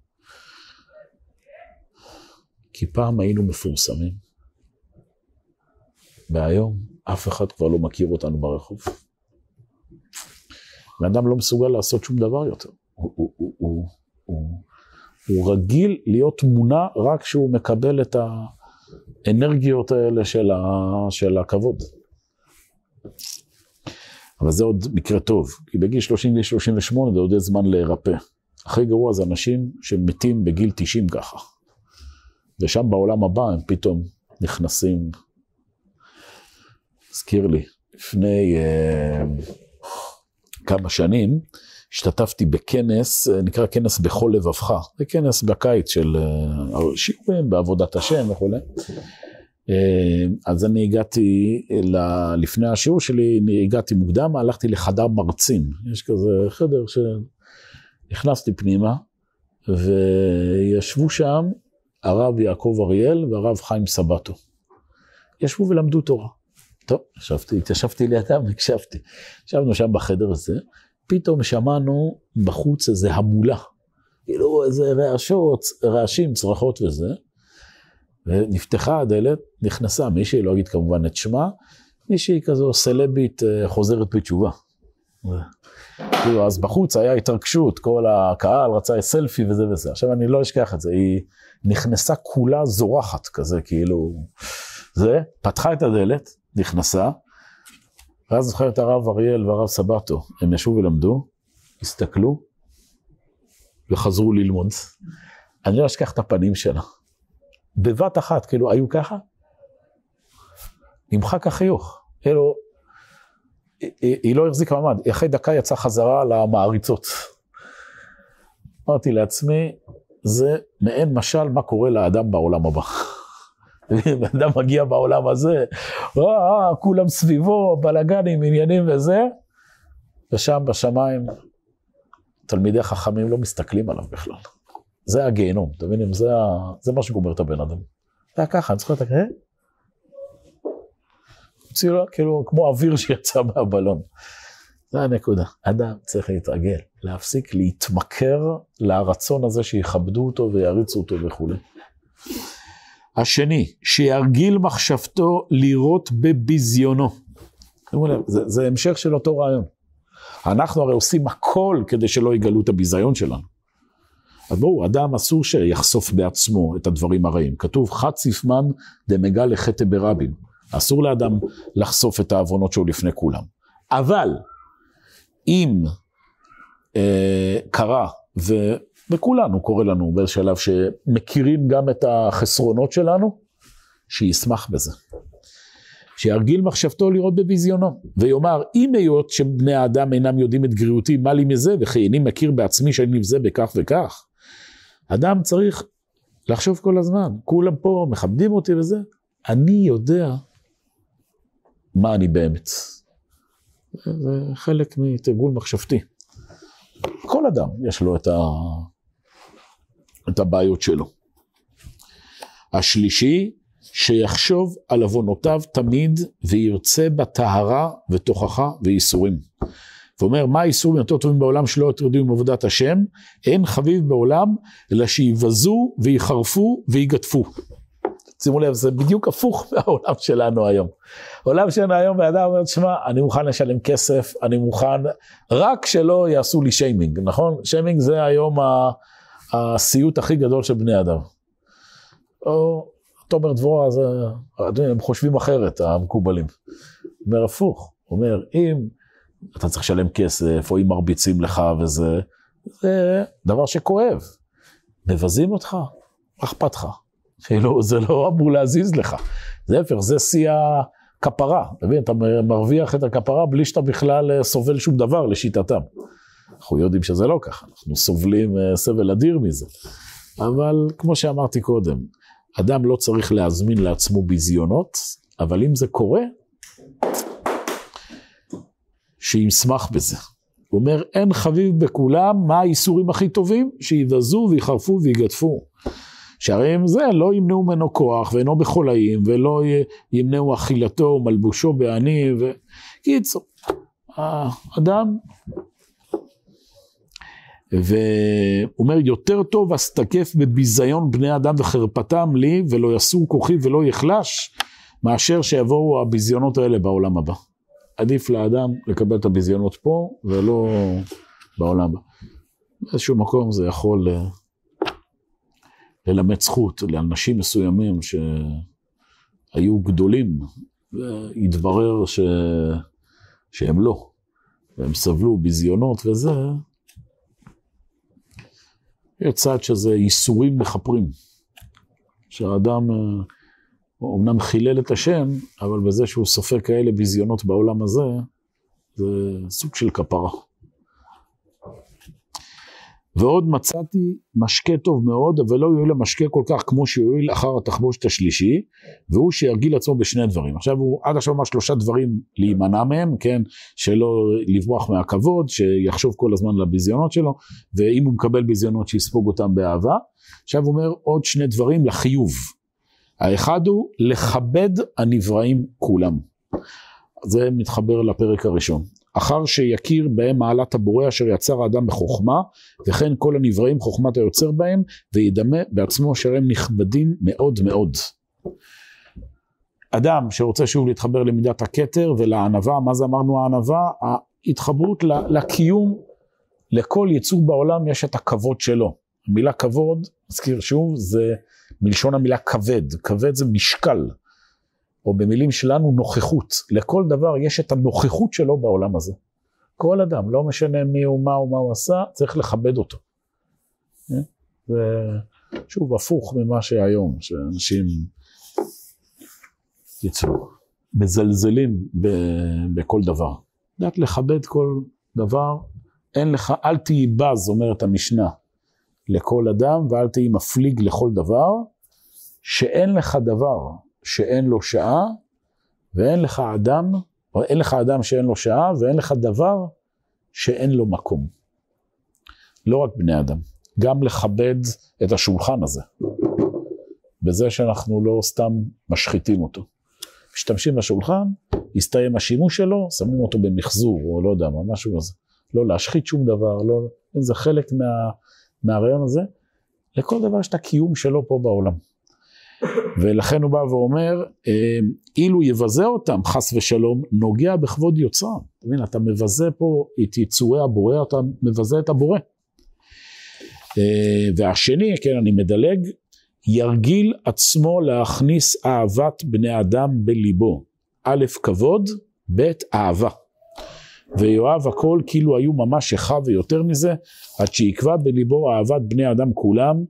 כי פעם היינו מפורסמים, והיום אף אחד כבר לא מכיר אותנו ברחוב. בן אדם לא מסוגל לעשות שום דבר יותר. הוא, הוא, הוא, הוא, הוא, הוא רגיל להיות מונע רק כשהוא מקבל את האנרגיות האלה של, ה, של הכבוד. אבל זה עוד מקרה טוב, כי בגיל 30 38 זה עוד יש זמן להירפא. הכי גרוע זה אנשים שמתים בגיל 90 ככה. ושם בעולם הבא הם פתאום נכנסים. הזכיר לי, לפני uh, כמה שנים, השתתפתי בכנס, אה, נקרא כנס בכל לבבך, זה כנס בקיץ של uh, שיעורים בעבודת השם וכולי. אז אני הגעתי, לפני השיעור שלי, אני הגעתי מוקדם, הלכתי לחדר מרצים. יש כזה חדר שנכנסתי פנימה, וישבו שם הרב יעקב אריאל והרב חיים סבטו. ישבו ולמדו תורה. טוב, ישבתי, התיישבתי לידם, הקשבתי. ישבנו שם בחדר הזה, פתאום שמענו בחוץ איזה המולה. כאילו איזה רעשות, רעשים, צרחות וזה. ונפתחה הדלת, נכנסה מישהי, לא אגיד כמובן את שמה, מישהי כזו סלבית אה, חוזרת בתשובה. כאילו, אז בחוץ היה התרגשות, כל הקהל רצה סלפי וזה וזה. עכשיו אני לא אשכח את זה, היא נכנסה כולה זורחת כזה, כאילו, זה, פתחה את הדלת, נכנסה, ואז זוכר את הרב אריאל והרב סבטו, הם ישבו ולמדו, הסתכלו, וחזרו ללמוד. אני לא אשכח את הפנים שלה. בבת אחת, כאילו, היו ככה, נמחק החיוך. כאילו, היא, היא לא החזיקה מעמד, אחרי דקה יצאה חזרה למעריצות. אמרתי לעצמי, זה מעין משל מה קורה לאדם בעולם הבא. בן אדם מגיע בעולם הזה, אה, כולם סביבו, בלאגנים, עניינים וזה, ושם בשמיים, תלמידי חכמים לא מסתכלים עליו בכלל. זה הגיהנום, אתם מבינים? זה, זה מה שגומר את הבן אדם. זה היה ככה, אני זוכר את הכאלה, כאילו כמו אוויר שיצא מהבלון. זה הנקודה. אדם צריך להתרגל, להפסיק להתמכר לרצון הזה שיכבדו אותו ויריצו אותו וכולי. השני, שירגיל מחשבתו לראות בביזיונו. זה, זה המשך של אותו רעיון. אנחנו הרי עושים הכל כדי שלא יגלו את הביזיון שלנו. אז בואו, אדם אסור שיחשוף בעצמו את הדברים הרעים. כתוב, חד ספמן דמגל לחטא ברבים. אסור לאדם לחשוף את העוונות שלו לפני כולם. אבל, אם אה, קרה, וכולנו קורה לנו באיזה שלב שמכירים גם את החסרונות שלנו, שישמח בזה. שירגיל מחשבתו לראות בביזיונו, ויאמר, אם היות שבני האדם אינם יודעים את גריעותי, מה לי מזה, וכי איני מכיר בעצמי שאני נבזה בכך וכך, אדם צריך לחשוב כל הזמן, כולם פה מכבדים אותי וזה, אני יודע מה אני באמת. זה חלק מתרגול מחשבתי. כל אדם יש לו את, ה... את הבעיות שלו. השלישי, שיחשוב על עוונותיו תמיד וירצה בטהרה ותוכחה וייסורים. ואומר, מה האיסורים יותר טובים בעולם שלא יטרדו עם עבודת השם? אין חביב בעולם, אלא שיבזו ויחרפו ויגדפו. שימו לב, זה בדיוק הפוך מהעולם שלנו היום. העולם שלנו היום, בן אדם אומר, שמע, אני מוכן לשלם כסף, אני מוכן, רק שלא יעשו לי שיימינג, נכון? שיימינג זה היום הסיוט הכי גדול של בני אדם. או תומר דבורה, זה, הם חושבים אחרת, המקובלים. אומר הפוך, אומר, אם אתה צריך לשלם כסף, או אם מרביצים לך וזה, זה דבר שכואב. מבזים אותך, מה אכפת לך? כאילו, זה לא אמור להזיז לך. להפך, זה שיא הכפרה. אתה מבין, אתה מרוויח את הכפרה בלי שאתה בכלל אה, סובל שום דבר לשיטתם. אנחנו יודעים שזה לא ככה, אנחנו סובלים אה, סבל אדיר מזה. אבל כמו שאמרתי קודם, אדם לא צריך להזמין לעצמו ביזיונות, אבל אם זה קורה, שישמח בזה. הוא אומר, אין חביב בכולם, מה האיסורים הכי טובים? שיבזו ויחרפו ויגדפו. שהרי הם זה, לא ימנעו ממנו כוח, ואינו בחולאים, ולא ימנעו אכילתו ומלבושו בעני, וקיצור, האדם, והוא אומר, יותר טוב אסתקף בביזיון בני אדם וחרפתם לי, ולא יסור כוחי ולא יחלש, מאשר שיבואו הביזיונות האלה בעולם הבא. עדיף לאדם לקבל את הביזיונות פה, ולא בעולם הבא. באיזשהו מקום זה יכול אה, ללמד זכות לאנשים מסוימים שהיו גדולים, והתברר ש... שהם לא, והם סבלו ביזיונות וזה, יש צד שזה ייסורים מכפרים. שהאדם אומנם אה, חילל את השם, אבל בזה שהוא סופג כאלה ביזיונות בעולם הזה, זה סוג של כפרה. ועוד מצאתי משקה טוב מאוד, אבל לא יועיל למשקה כל כך כמו שיועיל אחר התחבושת השלישי, והוא שירגיל עצמו בשני דברים. עכשיו הוא עד עכשיו אמר שלושה דברים להימנע מהם, כן, שלא לברוח מהכבוד, שיחשוב כל הזמן על הביזיונות שלו, ואם הוא מקבל ביזיונות שיספוג אותם באהבה. עכשיו הוא אומר עוד שני דברים לחיוב. האחד הוא לכבד הנבראים כולם. זה מתחבר לפרק הראשון. אחר שיכיר בהם מעלת הבורא אשר יצר האדם בחוכמה, וכן כל הנבראים חוכמת היוצר בהם, וידמה בעצמו אשר הם נכבדים מאוד מאוד. אדם שרוצה שוב להתחבר למידת הכתר ולענווה, מה זה אמרנו הענווה? ההתחברות לקיום, לכל יצור בעולם יש את הכבוד שלו. המילה כבוד, נזכיר שוב, זה מלשון המילה כבד, כבד זה משקל. או במילים שלנו נוכחות. לכל דבר יש את הנוכחות שלו בעולם הזה. כל אדם, לא משנה מי הוא, מה הוא, מה הוא עשה, צריך לכבד אותו. זה שוב הפוך ממה שהיום, שאנשים יצאו, מזלזלים בכל דבר. לדעת לכבד כל דבר, אין לך, אל תהי בז, אומרת המשנה, לכל אדם, ואל תהי מפליג לכל דבר, שאין לך דבר שאין לו שעה, ואין לך אדם, או אין לך אדם שאין לו שעה, ואין לך דבר שאין לו מקום. לא רק בני אדם, גם לכבד את השולחן הזה, בזה שאנחנו לא סתם משחיתים אותו. משתמשים בשולחן, הסתיים השימוש שלו, שמים אותו במחזור, או לא יודע מה, משהו כזה. לא להשחית שום דבר, לא, זה חלק מה, מהרעיון הזה. לכל דבר יש את הקיום שלו פה בעולם. ולכן הוא בא ואומר, אה, אילו יבזה אותם, חס ושלום, נוגע בכבוד יוצרם. אתה מבין, אתה מבזה פה את יצורי הבורא, אתה מבזה את הבורא. אה, והשני, כן, אני מדלג, ירגיל עצמו להכניס אהבת בני אדם בליבו. א', כבוד, ב', אהבה. ויואב הכל כאילו היו ממש אחיו ויותר מזה, עד שיקבע בליבו אהבת בני אדם כולם,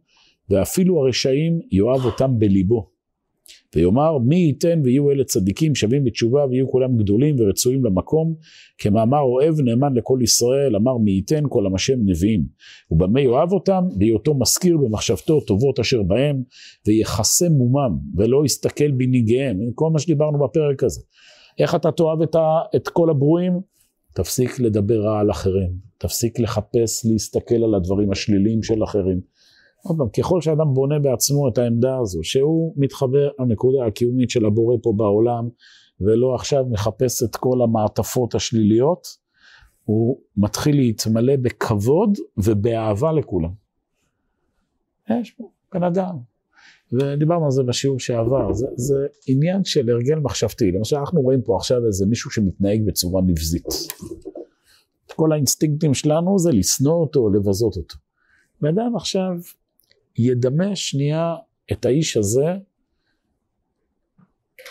ואפילו הרשעים יאהב אותם בליבו. ויאמר מי ייתן ויהיו אלה צדיקים שווים בתשובה ויהיו כולם גדולים ורצויים למקום? כמאמר אוהב נאמן לכל ישראל אמר מי ייתן כל השם נביאים. ובמה יאהב אותם? בהיותו מזכיר במחשבתו טובות אשר בהם ויחסה מומם ולא יסתכל בניגיהם כל מה שדיברנו בפרק הזה. איך אתה תאהב את, ה, את כל הברואים? תפסיק לדבר רע על אחרים. תפסיק לחפש להסתכל על הדברים השליליים של אחרים עוד פעם, ככל שאדם בונה בעצמו את העמדה הזו, שהוא מתחבר לנקודה הקיומית של הבורא פה בעולם, ולא עכשיו מחפש את כל המעטפות השליליות, הוא מתחיל להתמלא בכבוד ובאהבה לכולם. יש פה בן אדם, ודיברנו על זה בשיעור שעבר, זה, זה עניין של הרגל מחשבתי. למשל, אנחנו רואים פה עכשיו איזה מישהו שמתנהג בצורה נבזית. כל האינסטינקטים שלנו זה לשנוא אותו, לבזות אותו. בן אדם עכשיו ידמה שנייה את האיש הזה,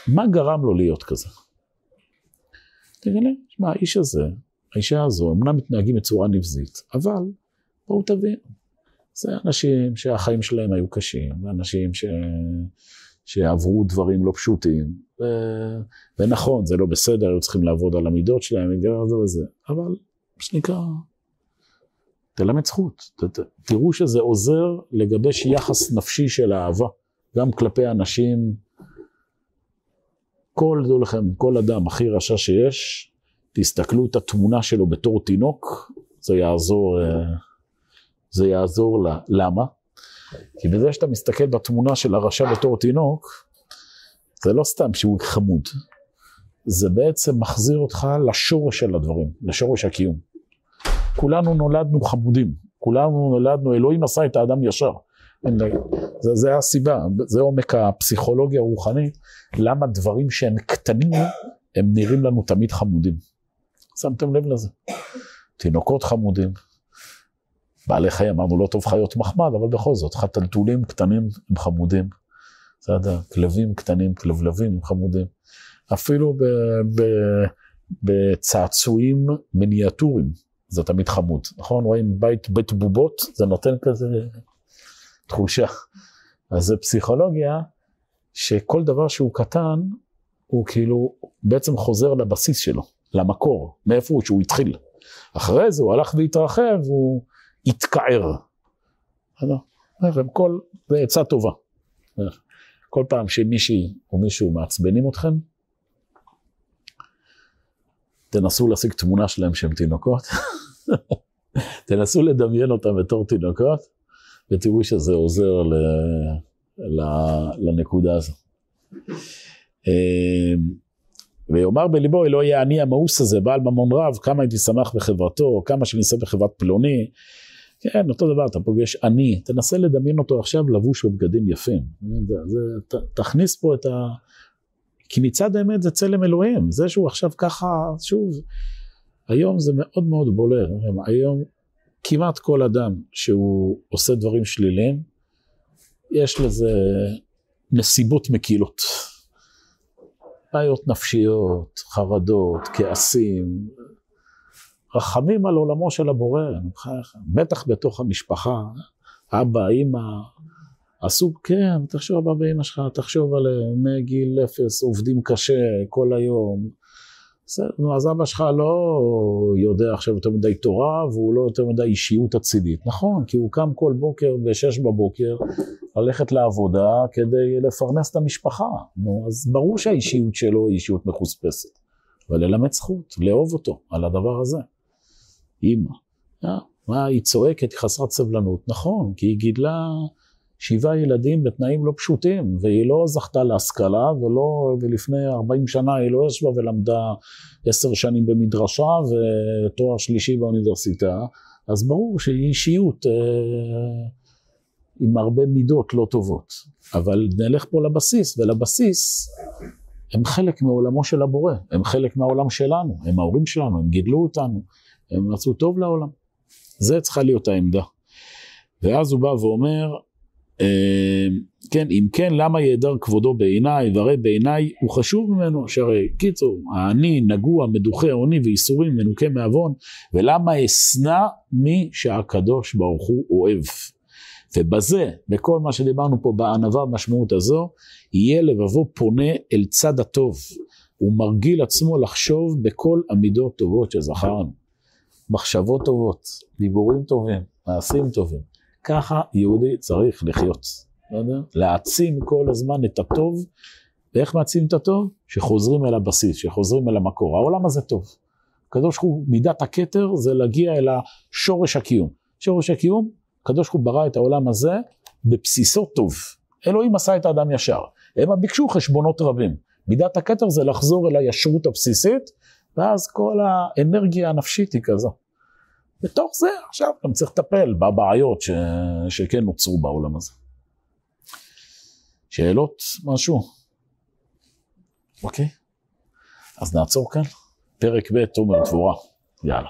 מה גרם לו להיות כזה? תגלה, שמע, האיש הזה, האישה הזו, אמנם מתנהגים בצורה נבזית, אבל בואו תבינו, זה אנשים שהחיים שלהם היו קשים, זה אנשים ש... שעברו דברים לא פשוטים, ו... ונכון, זה לא בסדר, היו צריכים לעבוד על המידות שלהם, וזה וזה, אבל מה שנקרא, תלמד זכות. ת, ת, תראו שזה עוזר לגבש יחס נפשי של אהבה, גם כלפי אנשים. כל, דעו לכם, כל אדם הכי רשע שיש, תסתכלו את התמונה שלו בתור תינוק, זה יעזור, אה, זה יעזור לה. למה? כי בזה שאתה מסתכל בתמונה של הרשע בתור תינוק, זה לא סתם שהוא חמוד, זה בעצם מחזיר אותך לשורש של הדברים, לשורש הקיום. כולנו נולדנו חמודים, כולנו נולדנו, אלוהים עשה את האדם ישר. זה, זה הסיבה, זה עומק הפסיכולוגיה הרוחנית, למה דברים שהם קטנים, הם נראים לנו תמיד חמודים. שמתם לב לזה. תינוקות חמודים, בעלי חיים, אמרנו לא טוב חיות מחמד, אבל בכל זאת, חתלתולים קטנים הם חמודים. בסדר? כלבים קטנים, כלבלבים הם חמודים. אפילו בצעצועים מיניאטוריים, זה תמיד חמוד, נכון? רואים בית, בית בובות, זה נותן כזה תחושה. אז זה פסיכולוגיה שכל דבר שהוא קטן, הוא כאילו בעצם חוזר לבסיס שלו, למקור, מאיפה הוא, שהוא התחיל. אחרי זה הוא הלך והתרחב, הוא התקער. כל, זה עצה טובה. כל פעם שמישהי או מישהו מעצבנים אתכם, תנסו להשיג תמונה שלהם שהם תינוקות, תנסו לדמיין אותם בתור תינוקות, ותראו שזה עוזר ל, ל, לנקודה הזו. אמ, ויאמר בליבו, אלוהי אני המאוס הזה, בעל ממון רב, כמה הייתי שמח בחברתו, כמה שניסה בחברת פלוני. כן, אותו דבר, אתה פוגש אני, תנסה לדמיין אותו עכשיו לבוש בבגדים יפים. זה, זה, ת, תכניס פה את ה... כי מצד האמת זה צלם אלוהים, זה שהוא עכשיו ככה, שוב, היום זה מאוד מאוד בולט, היום כמעט כל אדם שהוא עושה דברים שליליים, יש לזה נסיבות מקילות. בעיות נפשיות, חרדות, כעסים, רחמים על עולמו של הבורא, בטח בתוך המשפחה, אבא, אימא, עסוק, כן, תחשוב אבא ואימא שלך, תחשוב עליהם, מגיל אפס עובדים קשה כל היום, בסדר, נו, אז אבא שלך לא יודע עכשיו יותר מדי תורה, והוא לא יותר מדי אישיות אצילית. נכון, כי הוא קם כל בוקר ב-6 בבוקר, ללכת לעבודה כדי לפרנס את המשפחה. נו, אז ברור שהאישיות שלו היא אישיות מחוספסת. אבל ללמד זכות, לאהוב אותו על הדבר הזה. אימא, אה, מה, היא צועקת, היא חסרת סבלנות. נכון, כי היא גידלה... שבעה ילדים בתנאים לא פשוטים, והיא לא זכתה להשכלה, ולא, ולפני 40 שנה היא לא ישבה ולמדה עשר שנים במדרשה ותואר שלישי באוניברסיטה, אז ברור שהיא אישיות אה, עם הרבה מידות לא טובות. אבל נלך פה לבסיס, ולבסיס הם חלק מעולמו של הבורא, הם חלק מהעולם שלנו, הם ההורים שלנו, הם גידלו אותנו, הם רצו טוב לעולם. זה צריכה להיות העמדה. ואז הוא בא ואומר, כן, אם כן, למה יעדר כבודו בעיניי, והרי בעיניי הוא חשוב ממנו, שהרי קיצור, העני, נגוע, מדוחה, עוני וייסורים, מנוקה מעוון, ולמה אשנא מי שהקדוש ברוך הוא אוהב. ובזה, בכל מה שדיברנו פה בענווה במשמעות הזו, יהיה לבבו פונה אל צד הטוב, ומרגיל עצמו לחשוב בכל המידות טובות שזכרנו. מחשבות טובות, דיבורים טובים, מעשים טובים. ככה יהודי צריך לחיות? להעצים כל הזמן את הטוב, ואיך מעצים את הטוב? שחוזרים אל הבסיס, שחוזרים אל המקור. העולם הזה טוב. הקדוש ברוך הוא, מידת הכתר זה להגיע אל השורש הקיום. שורש הקיום, הקדוש ברוך הוא ברא את העולם הזה בבסיסו טוב. אלוהים עשה את האדם ישר. הם ביקשו חשבונות רבים. מידת הכתר זה לחזור אל הישרות הבסיסית, ואז כל האנרגיה הנפשית היא כזו. בתוך זה עכשיו גם צריך לטפל בבעיות ש... שכן נוצרו בעולם הזה. שאלות? משהו? אוקיי? אז נעצור כאן. פרק ב' תומר תבורה. יאללה.